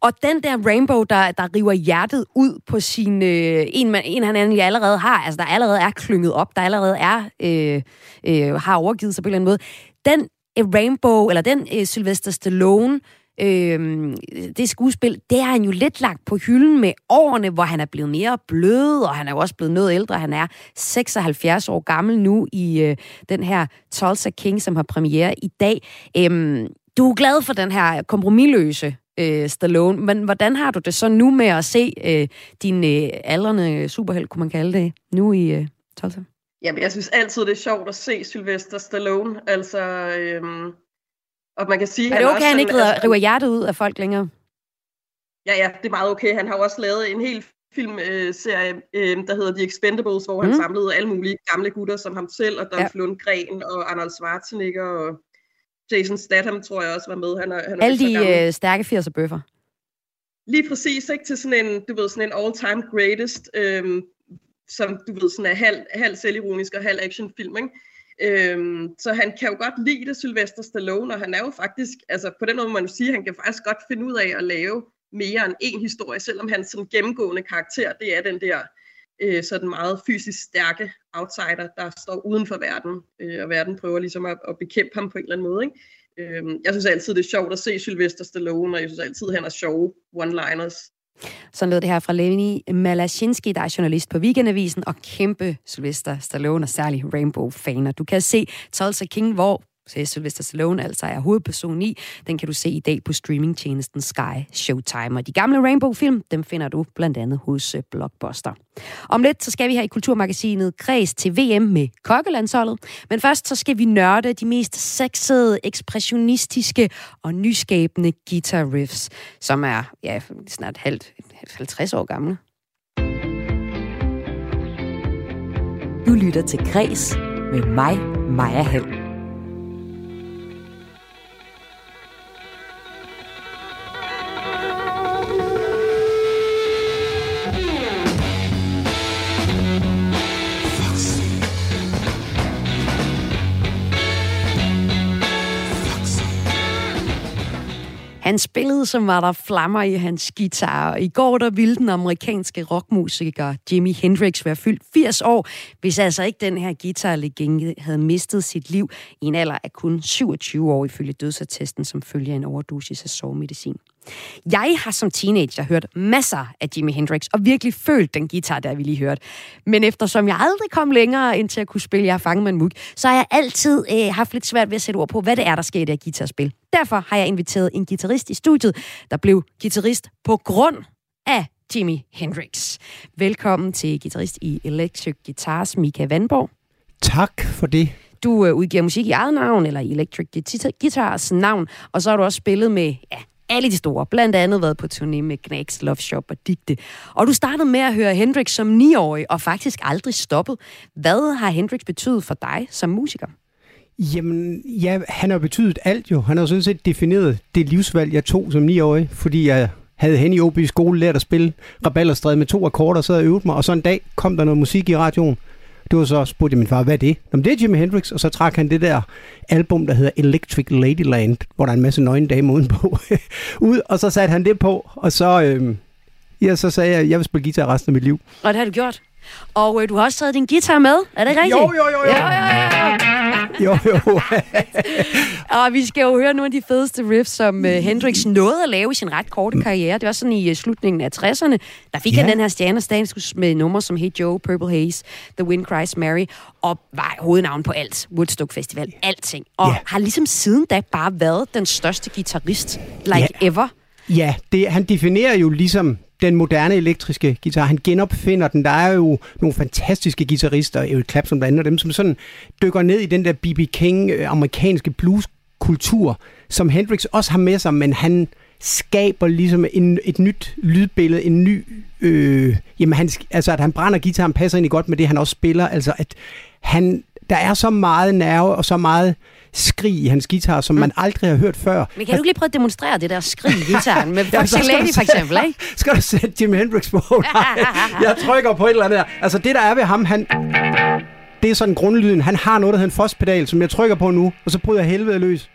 Og den der rainbow, der, der river hjertet ud på sin... Øh, en, en, han egentlig allerede har, altså der allerede er klynget op, der allerede er, øh, øh, har overgivet sig på en eller anden måde. Den øh, rainbow, eller den øh, Sylvester Stallone, øh, det skuespil, det har han jo lidt lagt på hylden med årene, hvor han er blevet mere blød, og han er jo også blevet noget ældre. Han er 76 år gammel nu i øh, den her Tulsa King, som har premiere i dag. Øh, du er glad for den her kompromilløse øh, Stallone. Men hvordan har du det så nu med at se øh, din øh, aldrende superheld, kunne man kalde det, nu i øh, Tulsa? Jamen, jeg synes altid, det er sjovt at se Sylvester Stallone. Altså, øhm, og man kan sige... Er det okay, han, han ikke river, altså, river hjertet ud af folk længere? Ja, ja, det er meget okay. Han har jo også lavet en helt filmserie, øh, øh, der hedder The Expendables, hvor mm. han samlede alle mulige gamle gutter som ham selv, og Dolph ja. Lundgren og Arnold Schwarzenegger og Jason Statham tror jeg også var med. Han er, han er Alle de øh, stærke 80'er bøffer. Lige præcis, ikke? Til sådan en, du ved, sådan en all-time greatest, øhm, som du ved, sådan er halv, halv selvironisk og halv actionfilm, ikke? Øhm, så han kan jo godt lide det, Sylvester Stallone, og han er jo faktisk, altså på den måde må man jo sige, han kan faktisk godt finde ud af at lave mere end en historie, selvom hans sådan gennemgående karakter, det er den der øh, sådan meget fysisk stærke outsider, der står uden for verden, øh, og verden prøver ligesom at, at bekæmpe ham på en eller anden måde. Ikke? Øh, jeg synes altid, det er sjovt at se Sylvester Stallone, og jeg synes altid, han har sjove one-liners. Sådan lød det her fra Lenny Malasinski, der er journalist på Weekendavisen og kæmpe Sylvester Stallone og særlig Rainbow-faner. Du kan se Tulsa King, hvor Sylvester Stallone altså er hovedperson i. Den kan du se i dag på streamingtjenesten Sky Showtime. Og de gamle Rainbow-film, dem finder du blandt andet hos øh, Blockbuster. Om lidt, så skal vi her i Kulturmagasinet Kreds til VM med kokkelandsholdet. Men først, så skal vi nørde de mest sexede, ekspressionistiske og nyskabende guitar riffs, som er ja, snart halvt, 50 år gamle. Du lytter til Græs med mig, Maja Helm. Han spillede, som var der flammer i hans guitar. og I går der ville den amerikanske rockmusiker Jimi Hendrix være fyldt 80 år, hvis altså ikke den her guitarlegende havde mistet sit liv i en alder af kun 27 år ifølge dødsattesten, som følger en overdosis af sovemedicin. Jeg har som teenager hørt masser af Jimi Hendrix, og virkelig følt den guitar, der vi lige hørt. Men eftersom jeg aldrig kom længere ind til at kunne spille Jeg har fanget med en mug, så har jeg altid øh, haft lidt svært ved at sætte ord på, hvad det er, der sker i det her guitarspil. Derfor har jeg inviteret en guitarist i studiet, der blev guitarist på grund af Jimi Hendrix. Velkommen til guitarist i Electric Guitars, Mika Vandborg. Tak for det. Du øh, udgiver musik i eget navn, eller i Electric Guitars navn, og så har du også spillet med ja, alle de store. Blandt andet været på turné med Knacks, Love Shop og Digte. Og du startede med at høre Hendrix som 9-årig, og faktisk aldrig stoppet. Hvad har Hendrix betydet for dig som musiker? Jamen, ja, han har betydet alt jo. Han har sådan set defineret det livsvalg, jeg tog som 9-årig, fordi jeg havde hen i OB skole lært at spille rabalderstræde med to akkorder, så havde jeg øvet mig, og så en dag kom der noget musik i radioen, det var så, spurgte jeg min far, hvad er det? Jamen, det er Jimi Hendrix, og så trak han det der album, der hedder Electric Ladyland, hvor der er en masse nøgne dame udenpå, ud, og så satte han det på, og så, øh, ja, så sagde jeg, jeg vil spille guitar resten af mit liv. Og det har du gjort? Og øh, du har også taget din guitar med, er det rigtigt? Jo, jo, jo, jo. Ja, ja, ja. Jo, jo. og vi skal jo høre nogle af de fedeste riffs, som uh, Hendrix nåede at lave i sin ret korte karriere. Det var sådan i uh, slutningen af 60'erne. Der fik ja. han den her stjernestatus med numre som Hey Joe, Purple Haze, The Wind Cries Mary, og var hovednavn på alt. Woodstock Festival, alting. Og ja. har ligesom siden da bare været den største guitarist, like ja. ever. Ja, det, han definerer jo ligesom den moderne elektriske guitar. Han genopfinder den. Der er jo nogle fantastiske guitarister, Eric Clapton blandt andet, dem som sådan dykker ned i den der B.B. King øh, amerikanske blueskultur, som Hendrix også har med sig, men han skaber ligesom en, et nyt lydbillede, en ny... Øh, jamen, han, altså, at han brænder guitaren passer egentlig godt med det, han også spiller. Altså, at han, der er så meget nerve og så meget skrig i hans guitar, som mm. man aldrig har hørt før. Men kan du lige prøve at demonstrere det der skrig i gitaren med Foxy ja, Lady for eksempel, ikke? Skal du sætte Jimi Hendrix på? jeg trykker på et eller andet der. Altså det der er ved ham, han... Det er sådan grundlyden. Han har noget, der hedder en fospedal, som jeg trykker på nu, og så bryder jeg helvede løs.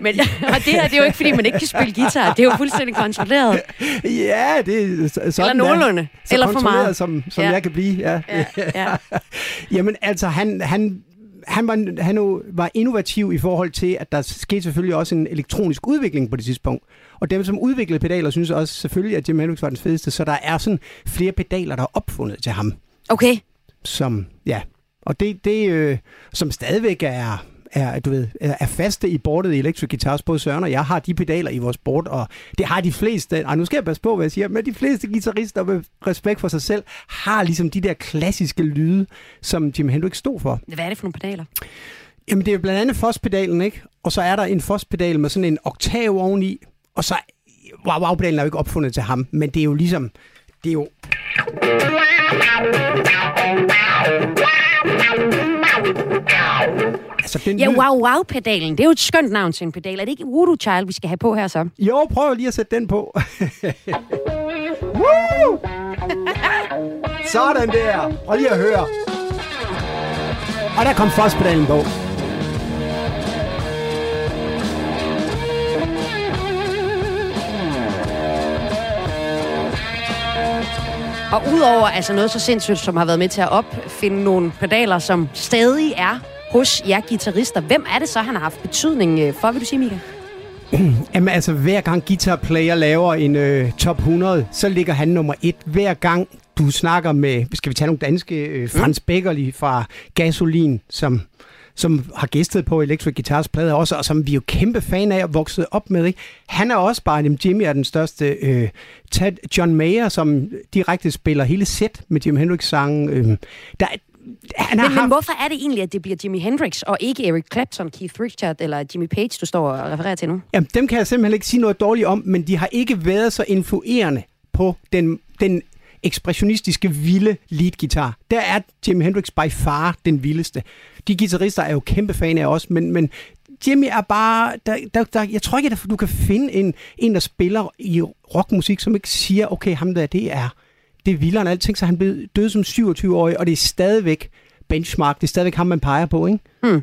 Men, og det her, det er jo ikke, fordi man ikke kan spille guitar. Det er jo fuldstændig kontrolleret. Ja, det er sådan Eller nogenlunde. Så Eller for meget. som, som ja. jeg kan blive. Ja. Ja, ja. Jamen, altså, han, han, han, var, han var innovativ i forhold til, at der skete selvfølgelig også en elektronisk udvikling på det tidspunkt. Og dem, som udviklede pedaler, synes også selvfølgelig, at Jim Hendrix var den fedeste. Så der er sådan flere pedaler, der er opfundet til ham. Okay. Som, ja. Og det, det øh, som stadigvæk er er, du ved, er faste i bordet i Electric Guitars. Både Søren og jeg har de pedaler i vores bord, og det har de fleste, og nu skal jeg passe på, hvad jeg siger, men de fleste guitarister med respekt for sig selv, har ligesom de der klassiske lyde, som Jim Hendrix stod for. Hvad er det for nogle pedaler? Jamen, det er blandt andet Foss-pedalen, ikke? Og så er der en Foss-pedal med sådan en oktav oveni, og så... Wow, wow-pedalen er jo ikke opfundet til ham, men det er jo ligesom... Det er jo... Altså, den ja, wow, wow-pedalen. Det er jo et skønt navn til en pedal. Er det ikke Voodoo Child, vi skal have på her så? Jo, prøv lige at sætte den på. Sådan der. Prøv lige at høre. Og der kom Foss-pedalen på. Og udover altså noget så sindssygt, som har været med til at opfinde nogle pedaler, som stadig er hos jer guitarister, hvem er det så, han har haft betydning øh, for, vil du sige, Mika? Jamen altså, hver gang Guitar Player laver en øh, top 100, så ligger han nummer et. Hver gang du snakker med, skal vi tage nogle danske, øh, Frans Beckerli fra Gasolin, som som har gæstet på Electric Guitars plade også, og som vi er jo kæmpe fan af og vokset op med. Ikke? Han er også bare, jamen Jimmy er den største. Øh, Ted John Mayer, som direkte spiller hele sæt med Jimi Hendrix-sangen. Øh, der, han Men, men haft- hvorfor er det egentlig, at det bliver Jimi Hendrix, og ikke Eric Clapton, Keith Richards eller Jimmy Page, du står og refererer til nu? Jamen, dem kan jeg simpelthen ikke sige noget dårligt om, men de har ikke været så influerende på den, den ekspressionistiske, vilde leadgitar. Der er Jimi Hendrix by far den vildeste. De guitarister er jo kæmpe fan af os, men, men Jimmy er bare... Der, der, der, jeg tror ikke, at du kan finde en, en, der spiller i rockmusik, som ikke siger, okay, ham der, det er, det er vildere end alting, så han blev død som 27-årig, og det er stadigvæk benchmark. Det er stadigvæk ham, man peger på, ikke? Hmm.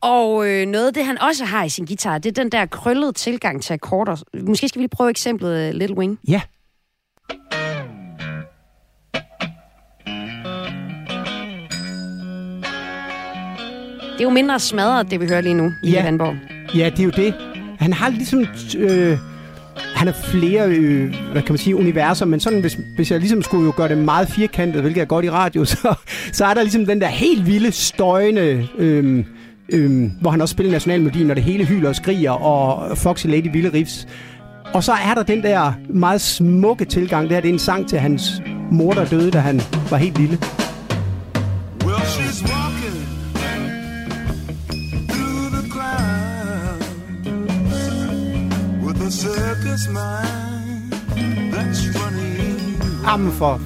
Og øh, noget af det, han også har i sin guitar, det er den der krøllede tilgang til akkorder. Måske skal vi lige prøve eksemplet uh, Little Wing. Ja. Det er jo mindre smadret, det vi hører lige nu i Ja. Vandborg. Ja, det er jo det. Han har ligesom... Øh, han har flere, øh, hvad kan man sige, universer, men sådan, hvis, hvis jeg ligesom skulle jo gøre det meget firkantet, hvilket er godt i radio, så, så er der ligesom den der helt vilde, støjende, øh, øh, hvor han også spiller nationalmelodien, når det hele hyler og skriger, og Foxy Lady vilde riffs. Og så er der den der meget smukke tilgang, det her det er en sang til hans mor, der døde, da han var helt lille. Well, she's Jamen for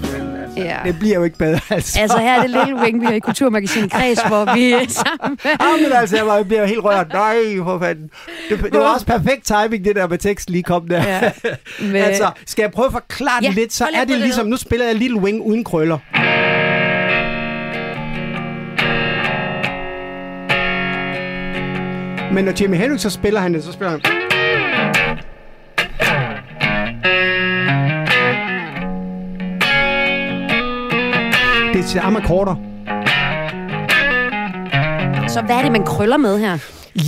Ja. Det bliver jo ikke bedre, altså. Altså her er det Little Wing, vi har i Kulturmagasinet Kreds, hvor vi er sammen med... Ja, men altså, jeg, var, jeg bliver helt rørt. Nej, for fanden. Det, det var også perfekt timing, det der med tekst lige kom der. Ja. Men- altså, skal jeg prøve at forklare Ja, det lidt, så er det ligesom, nu spiller jeg Little Wing uden krøller. Men når Jimi Hendrix så spiller han det, så spiller han... Det er samme akkorder. Så hvad er det, man krøller med her?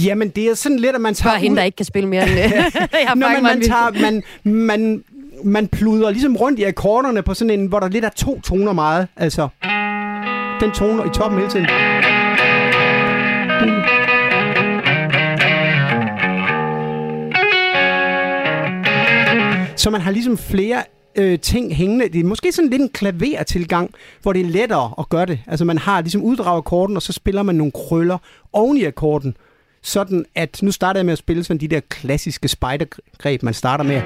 Jamen, det er sådan lidt, at man tager... Spørg hende, der ikke kan spille mere end... Nå, men man, tager, man, man, man pluder ligesom rundt i akkorderne på sådan en, hvor der lidt er to toner meget. Altså, den tone i toppen hele tiden. Så man har ligesom flere øh, ting hængende. Det er måske sådan lidt en klavertilgang, hvor det er lettere at gøre det. Altså man har ligesom uddraget akkorden, og så spiller man nogle krøller oven i akkorden. Sådan at, nu starter jeg med at spille sådan de der klassiske spidergreb, man starter med,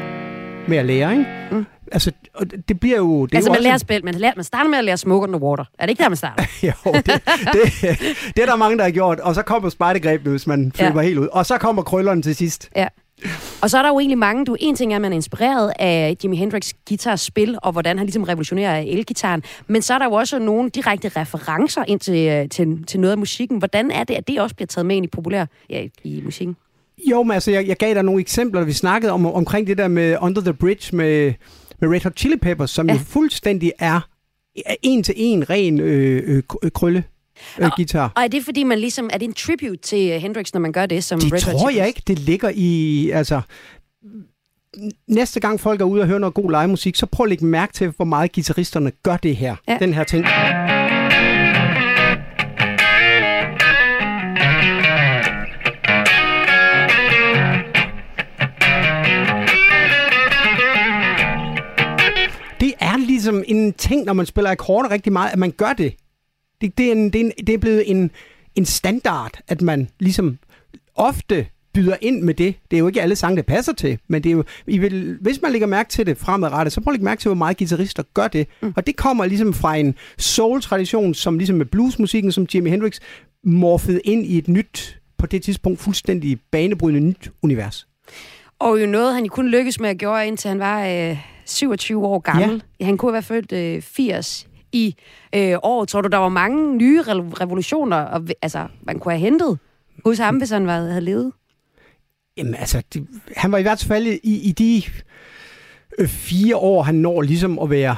med at lære, ikke? Mm. Altså, det bliver jo... Det altså, jo man, lærer spille, man, lærer, man starter med at lære Smoke on the Water. Er det ikke der, man starter? jo, det, det, det er der mange, der har gjort. Og så kommer spidergrebene, hvis man Ja. flipper helt ud. Og så kommer krøllerne til sidst. Ja. Og så er der jo egentlig mange, du, en ting er, at man er inspireret af Jimi Hendrix guitars spil, og hvordan han ligesom revolutionerer elgitaren, men så er der jo også nogle direkte referencer ind til, øh, til, til noget af musikken. Hvordan er det, at det også bliver taget med ind i populær ja, i musikken? Jo, men altså, jeg, jeg gav dig nogle eksempler, vi snakkede om, omkring det der med Under the Bridge med, med Red Hot Chili Peppers, som ja. jo fuldstændig er en til en ren øh, øh, krølle øh, guitar. Og er det fordi, man ligesom, er det en tribute til øh, Hendrix, når man gør det som Det Red tror jeg ikke, det ligger i, altså... Næste gang folk er ude og høre noget god livemusik, så prøv at lægge mærke til, hvor meget guitaristerne gør det her. Ja. Den her ting. Det er ligesom en ting, når man spiller akkorder rigtig meget, at man gør det. Det, det, er, en, det, er, en, det er blevet en, en standard, at man ligesom ofte byder ind med det. Det er jo ikke alle sange, det passer til, men det er jo, I vil, hvis man lægger mærke til det fremadrettet, så prøv at lægge mærke til, hvor meget guitarister gør det. Mm. Og det kommer ligesom fra en soul-tradition, som ligesom med bluesmusikken, som Jimi Hendrix morfede ind i et nyt, på det tidspunkt fuldstændig banebrydende nyt univers. Og jo noget, han kun lykkedes med at gøre, indtil han var øh, 27 år gammel. Ja. Han kunne have været født øh, 80 i øh, år. Tror du, der var mange nye re- revolutioner, og, altså, man kunne have hentet hos ham, hvis han var, havde levet? Jamen altså, det, han var i hvert fald i, i de øh, fire år, han når ligesom at være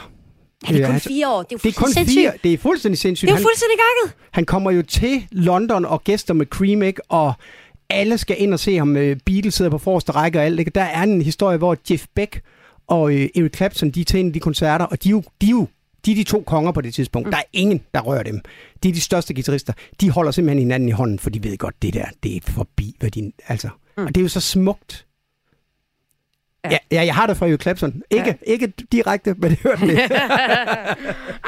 det er kun altså, fire år. Det er det er kun fuldstændig fire. sindssygt. Det er fuldstændig sindssygt. Det er Han- fuldstændig gakket. Han kommer jo til London og gæster med Cream, ikke? og alle skal ind og se ham. øh, Beatles sidder på forreste række og alt. Ikke? Der er en historie, hvor Jeff Beck og øh, Eric Clapton, de er til en af de koncerter, og de er jo, de er jo de, er de to konger på det tidspunkt. Mm. Der er ingen, der rører dem. De er de største guitarister. De holder simpelthen hinanden i hånden, for de ved godt, det der, det er forbi. Hvad de, altså. Mm. Og det er jo så smukt. Ja, ja jeg har det fra Eric Clapton. Ikke, ja. ikke direkte, men det hørte det.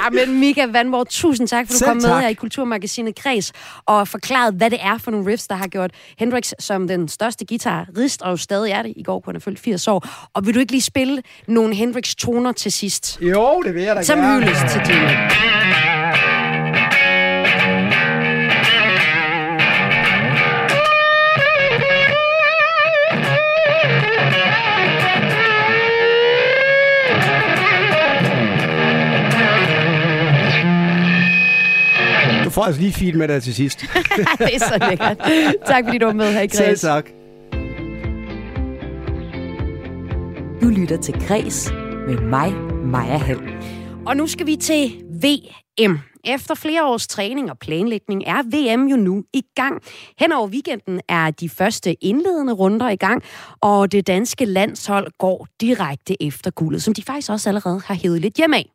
ah, men Mika Vandborg, tusind tak, for du Selv kom med tak. her i Kulturmagasinet Kreds og forklaret, hvad det er for nogle riffs, der har gjort Hendrix som den største guitarist, og jo stadig er det. I går kunne han fyldt 80 år. Og vil du ikke lige spille nogle Hendrix-toner til sidst? Jo, det vil jeg da Som gerne. hyldest til Jimmy. Får altså lige feed med dig til sidst. det er så lækkert. Tak fordi du var med her i Selv Kreds. tak. Du lytter til Græs med mig, Maja Hall. Og nu skal vi til VM. Efter flere års træning og planlægning er VM jo nu i gang. Hen over weekenden er de første indledende runder i gang, og det danske landshold går direkte efter guldet, som de faktisk også allerede har hævet lidt hjem af.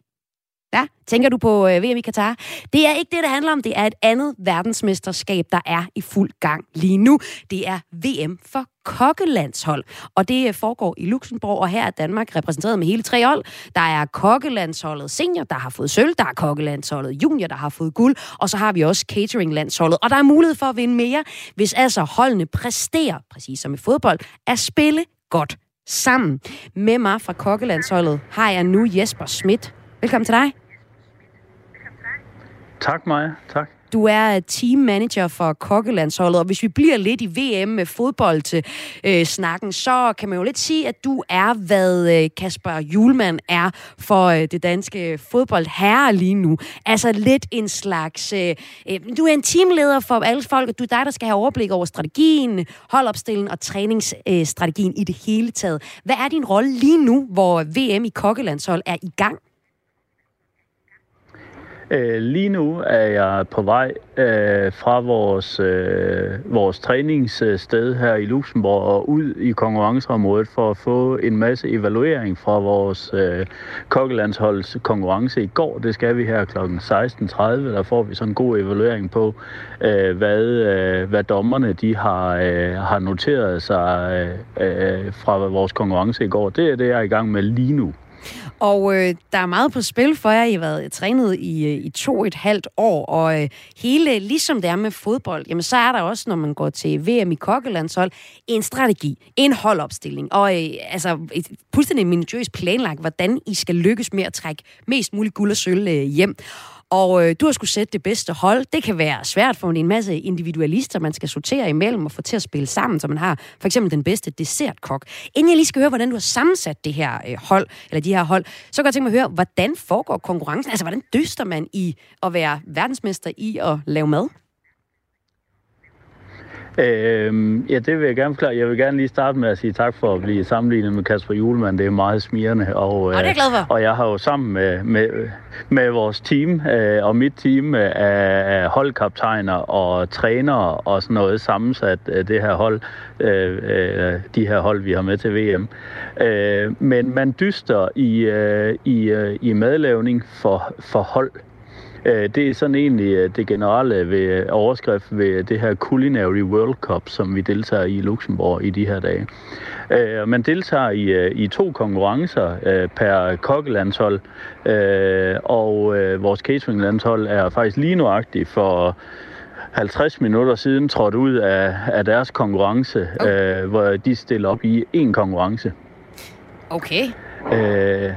Ja, tænker du på øh, VM i Katar? Det er ikke det, det handler om. Det er et andet verdensmesterskab, der er i fuld gang lige nu. Det er VM for kokkelandshold. Og det øh, foregår i Luxembourg, og her er Danmark repræsenteret med hele tre hold. Der er kokkelandsholdet senior, der har fået sølv. Der er kokkelandsholdet junior, der har fået guld. Og så har vi også cateringlandsholdet. Og der er mulighed for at vinde mere, hvis altså holdene præsterer, præcis som i fodbold, at spille godt sammen. Med mig fra kokkelandsholdet har jeg nu Jesper Schmidt. Velkommen til dig. Tak, Maja. Tak. Du er team manager for kokkelandsholdet, og hvis vi bliver lidt i VM med fodbold til øh, snakken, så kan man jo lidt sige, at du er, hvad øh, Kasper Julemand er for øh, det danske fodboldherre lige nu. Altså lidt en slags... Øh, øh du er en teamleder for alle folk, og du er dig, der skal have overblik over strategien, holdopstillingen og træningsstrategien øh, i det hele taget. Hvad er din rolle lige nu, hvor VM i kokkelandshold er i gang? Øh, lige nu er jeg på vej øh, fra vores, øh, vores træningssted her i Luxembourg og ud i konkurrenceområdet for at få en masse evaluering fra vores øh, kokkelandsholds konkurrence i går. Det skal vi her kl. 16.30. Der får vi sådan en god evaluering på, øh, hvad, øh, hvad dommerne de har, øh, har noteret sig øh, øh, fra vores konkurrence i går. Det er det, jeg er i gang med lige nu. Og øh, der er meget på spil for jer. I har været trænet i, øh, i to og et halvt år, og øh, hele, ligesom det er med fodbold, jamen så er der også, når man går til VM i kokkelandshold, en strategi, en holdopstilling, og øh, altså et fuldstændig minutiøst planlagt, hvordan I skal lykkes med at trække mest muligt guld og sølv øh, hjem. Og øh, du har skulle sætte det bedste hold. Det kan være svært for en masse individualister, man skal sortere imellem og få til at spille sammen, så man har for eksempel den bedste dessertkok. Inden jeg lige skal høre, hvordan du har sammensat det her øh, hold, eller de her hold, så kan jeg tænke mig at høre, hvordan foregår konkurrencen? Altså, hvordan dyster man i at være verdensmester i at lave mad? Øhm, ja, det vil jeg gerne forklare. Jeg vil gerne lige starte med at sige tak for at blive sammenlignet med Kasper Julemand. Det er meget smirrende. Og, Og det er jeg glad for. Og jeg har jo sammen med, med, med vores team øh, og mit team øh, af holdkaptajner og trænere og sådan noget sammensat øh, det her hold, øh, øh, de her hold, vi har med til VM. Øh, men man dyster i, øh, i, øh, i madlavning for, for hold. Øh, Det er sådan egentlig øh, det generelle ved overskrift ved det her Culinary World Cup, som vi deltager i i Luxembourg i de her dage. Øh, Man deltager i, øh, i to konkurrencer øh, per kokkelandshold, øh, og øh, vores cateringlandshold er faktisk lige nuagtigt for 50 minutter siden trådt ud af, af deres konkurrence, øh, hvor de stiller op i en konkurrence. Okay. Øh,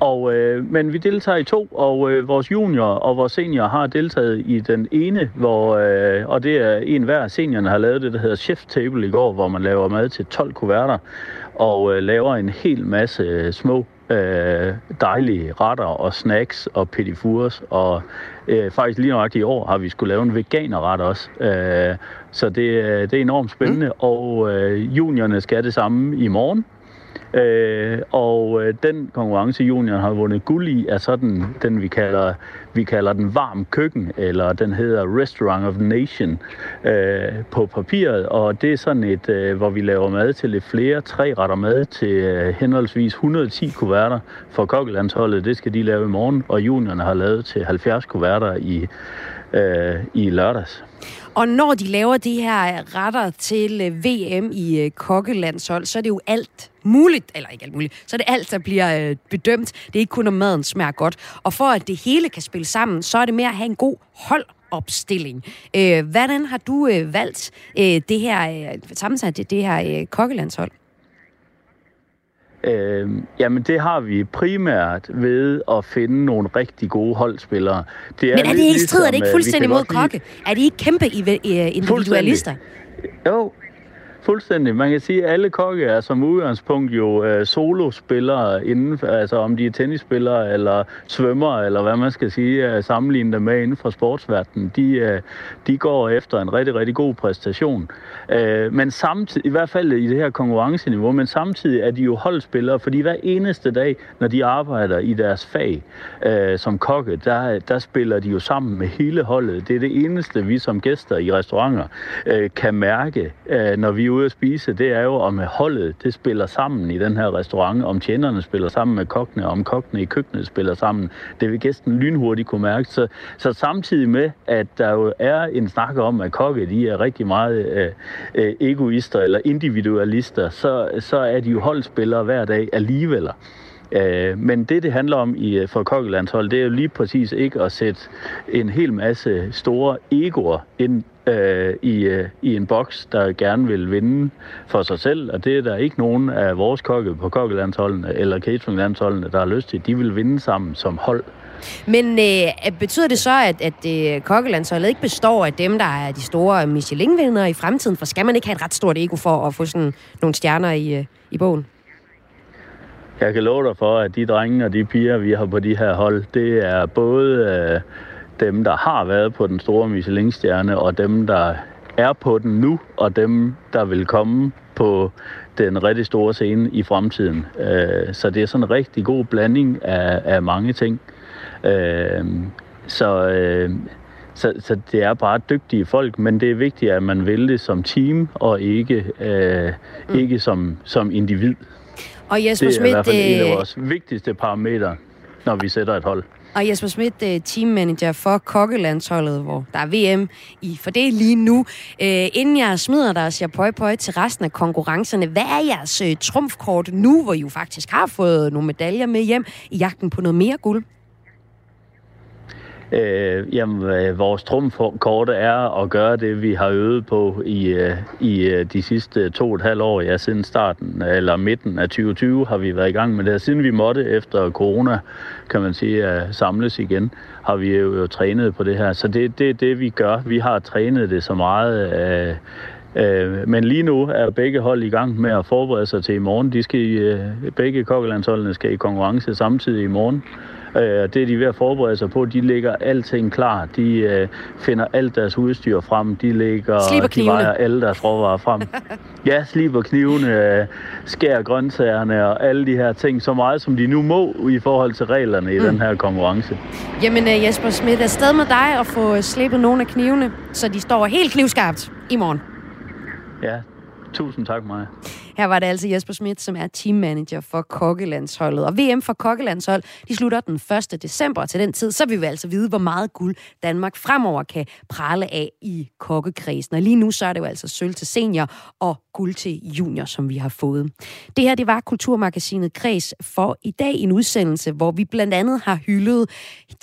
og, øh, men vi deltager i to, og øh, vores junior og vores senior har deltaget i den ene, hvor, øh, og det er en hver. Seniorerne har lavet det, der hedder Chef Table i går, hvor man laver mad til 12 kuverter, og øh, laver en hel masse øh, små øh, dejlige retter og snacks og petit fours, og øh, faktisk lige nok i år har vi skulle lave en veganerret også. Øh, så det, øh, det er enormt spændende, mm. og øh, juniorerne skal det samme i morgen. Øh, og øh, den konkurrence, junior har vundet guld i, er sådan den, vi kalder, vi kalder den varm køkken, eller den hedder Restaurant of the Nation øh, på papiret. Og det er sådan et, øh, hvor vi laver mad til lidt flere, tre retter mad til øh, henholdsvis 110 kuverter for kokkelandsholdet. Det skal de lave i morgen, og juniorerne har lavet til 70 kuverter i, øh, i lørdags. Og når de laver de her retter til øh, VM i øh, kokkelandshold, så er det jo alt muligt, eller ikke alt muligt, så er det alt, der bliver øh, bedømt. Det er ikke kun, om maden smager godt. Og for at det hele kan spille sammen, så er det mere at have en god holdopstilling. Øh, hvordan har du øh, valgt øh, det her, øh, sammensat det, det her øh, kokkelandshold? Øh, jamen det har vi primært ved at finde nogle rigtig gode holdspillere. Det Er Men er det ikke strider det ligesom, ikke øh, fuldstændig mod kokke? Er de ikke kæmpe individualister? Jo, fuldstændig. Man kan sige, at alle kokke er som udgangspunkt jo øh, solospillere inden, for- altså om de er tennisspillere eller svømmer, eller hvad man skal sige, øh, sammenligne dem med inden for sportsverdenen. De, øh, de går efter en rigtig, rigtig god præstation. Øh, men samtidig, i hvert fald i det her konkurrenceniveau, men samtidig er de jo holdspillere, fordi hver eneste dag, når de arbejder i deres fag øh, som kokke, der, der spiller de jo sammen med hele holdet. Det er det eneste, vi som gæster i restauranter øh, kan mærke, øh, når vi er ude at spise. Det er jo, om holdet det spiller sammen i den her restaurant, om tjenerne spiller sammen med kokkene, om kokkene i køkkenet spiller sammen. Det vil gæsten lynhurtigt kunne mærke. Så, så samtidig med, at der jo er en snak om, at kokke de er rigtig meget øh, øh, egoister eller individualister, så, så er de jo holdspillere hver dag alligevel. Øh, men det, det handler om i, øh, for kokkelandshold, det er jo lige præcis ikke at sætte en hel masse store egoer ind øh, i, øh, i en boks, der gerne vil vinde for sig selv, og det er der ikke nogen af vores kokke på kokkelandsholdene eller cateringlandsholdene, der har lyst til. De vil vinde sammen som hold. Men øh, betyder det så, at, at øh, kokkelandsholdet ikke består af dem, der er de store Michelin-vindere i fremtiden? For skal man ikke have et ret stort ego for at få sådan nogle stjerner i, øh, i bogen? Jeg kan love dig for, at de drenge og de piger, vi har på de her hold, det er både øh, dem, der har været på den store Michelin-stjerne, og dem, der er på den nu, og dem, der vil komme på den rigtig store scene i fremtiden. Øh, så det er sådan en rigtig god blanding af, af mange ting. Øh, så, øh, så, så det er bare dygtige folk, men det er vigtigt, at man vil det som team, og ikke, øh, mm. ikke som, som individ. Og Jesper det er i Schmidt, hvert fald en af øh, vores vigtigste parametre, når vi sætter et hold. Og Jesper Schmidt, øh, teammanager for kokkelandsholdet, hvor der er VM i for det lige nu. Øh, inden jeg smider dig og siger pøj pøj til resten af konkurrencerne, hvad er jeres øh, trumfkort nu, hvor I jo faktisk har fået nogle medaljer med hjem i jagten på noget mere guld? Øh, jamen, øh, vores trumfkort er at gøre det, vi har øvet på i, øh, i øh, de sidste to og et halvt år. Ja, siden starten, eller midten af 2020 har vi været i gang med det. Siden vi måtte efter corona, kan man sige, at samles igen, har vi jo, jo trænet på det her. Så det er det, det, vi gør. Vi har trænet det så meget. Øh, Øh, men lige nu er begge hold i gang med at forberede sig til i morgen. De skal, i, øh, begge kokkelandsholdene skal i konkurrence samtidig i morgen. Øh, det er de ved at forberede sig på. De lægger alting klar. De øh, finder alt deres udstyr frem. De lægger, de vejer alle deres råvarer frem. ja, sliber knivene, øh, skærer grøntsagerne og alle de her ting så meget, som de nu må i forhold til reglerne i Mm. den her konkurrence. Jamen øh, Jesper Schmidt, er sted med dig at få slippet nogle af knivene, så de står helt knivskarpt i morgen. Ja, tusind tak, Maja. Her var det altså Jesper Schmidt, som er teammanager for kokkelandsholdet. Og VM for kokkelandshold, de slutter den 1. december. Til den tid, så vil vi altså vide, hvor meget guld Danmark fremover kan prale af i kokkekredsen. Og lige nu, så er det jo altså sølv til senior og guld til junior, som vi har fået. Det her, det var Kulturmagasinet Kreds for i dag en udsendelse, hvor vi blandt andet har hyldet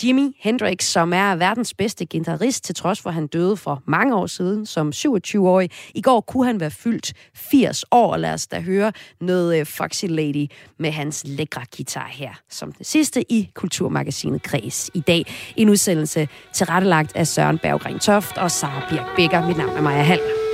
Jimi Hendrix, som er verdens bedste guitarist, til trods for, at han døde for mange år siden som 27-årig. I går kunne han være fyldt 80 år. Lad os da høre noget øh, Foxy Lady med hans lækre guitar her, som det sidste i Kulturmagasinet Kreds i dag. En udsendelse tilrettelagt af Søren Berggren Toft og Sara Birk Bækker. Mit navn er Maja Hall.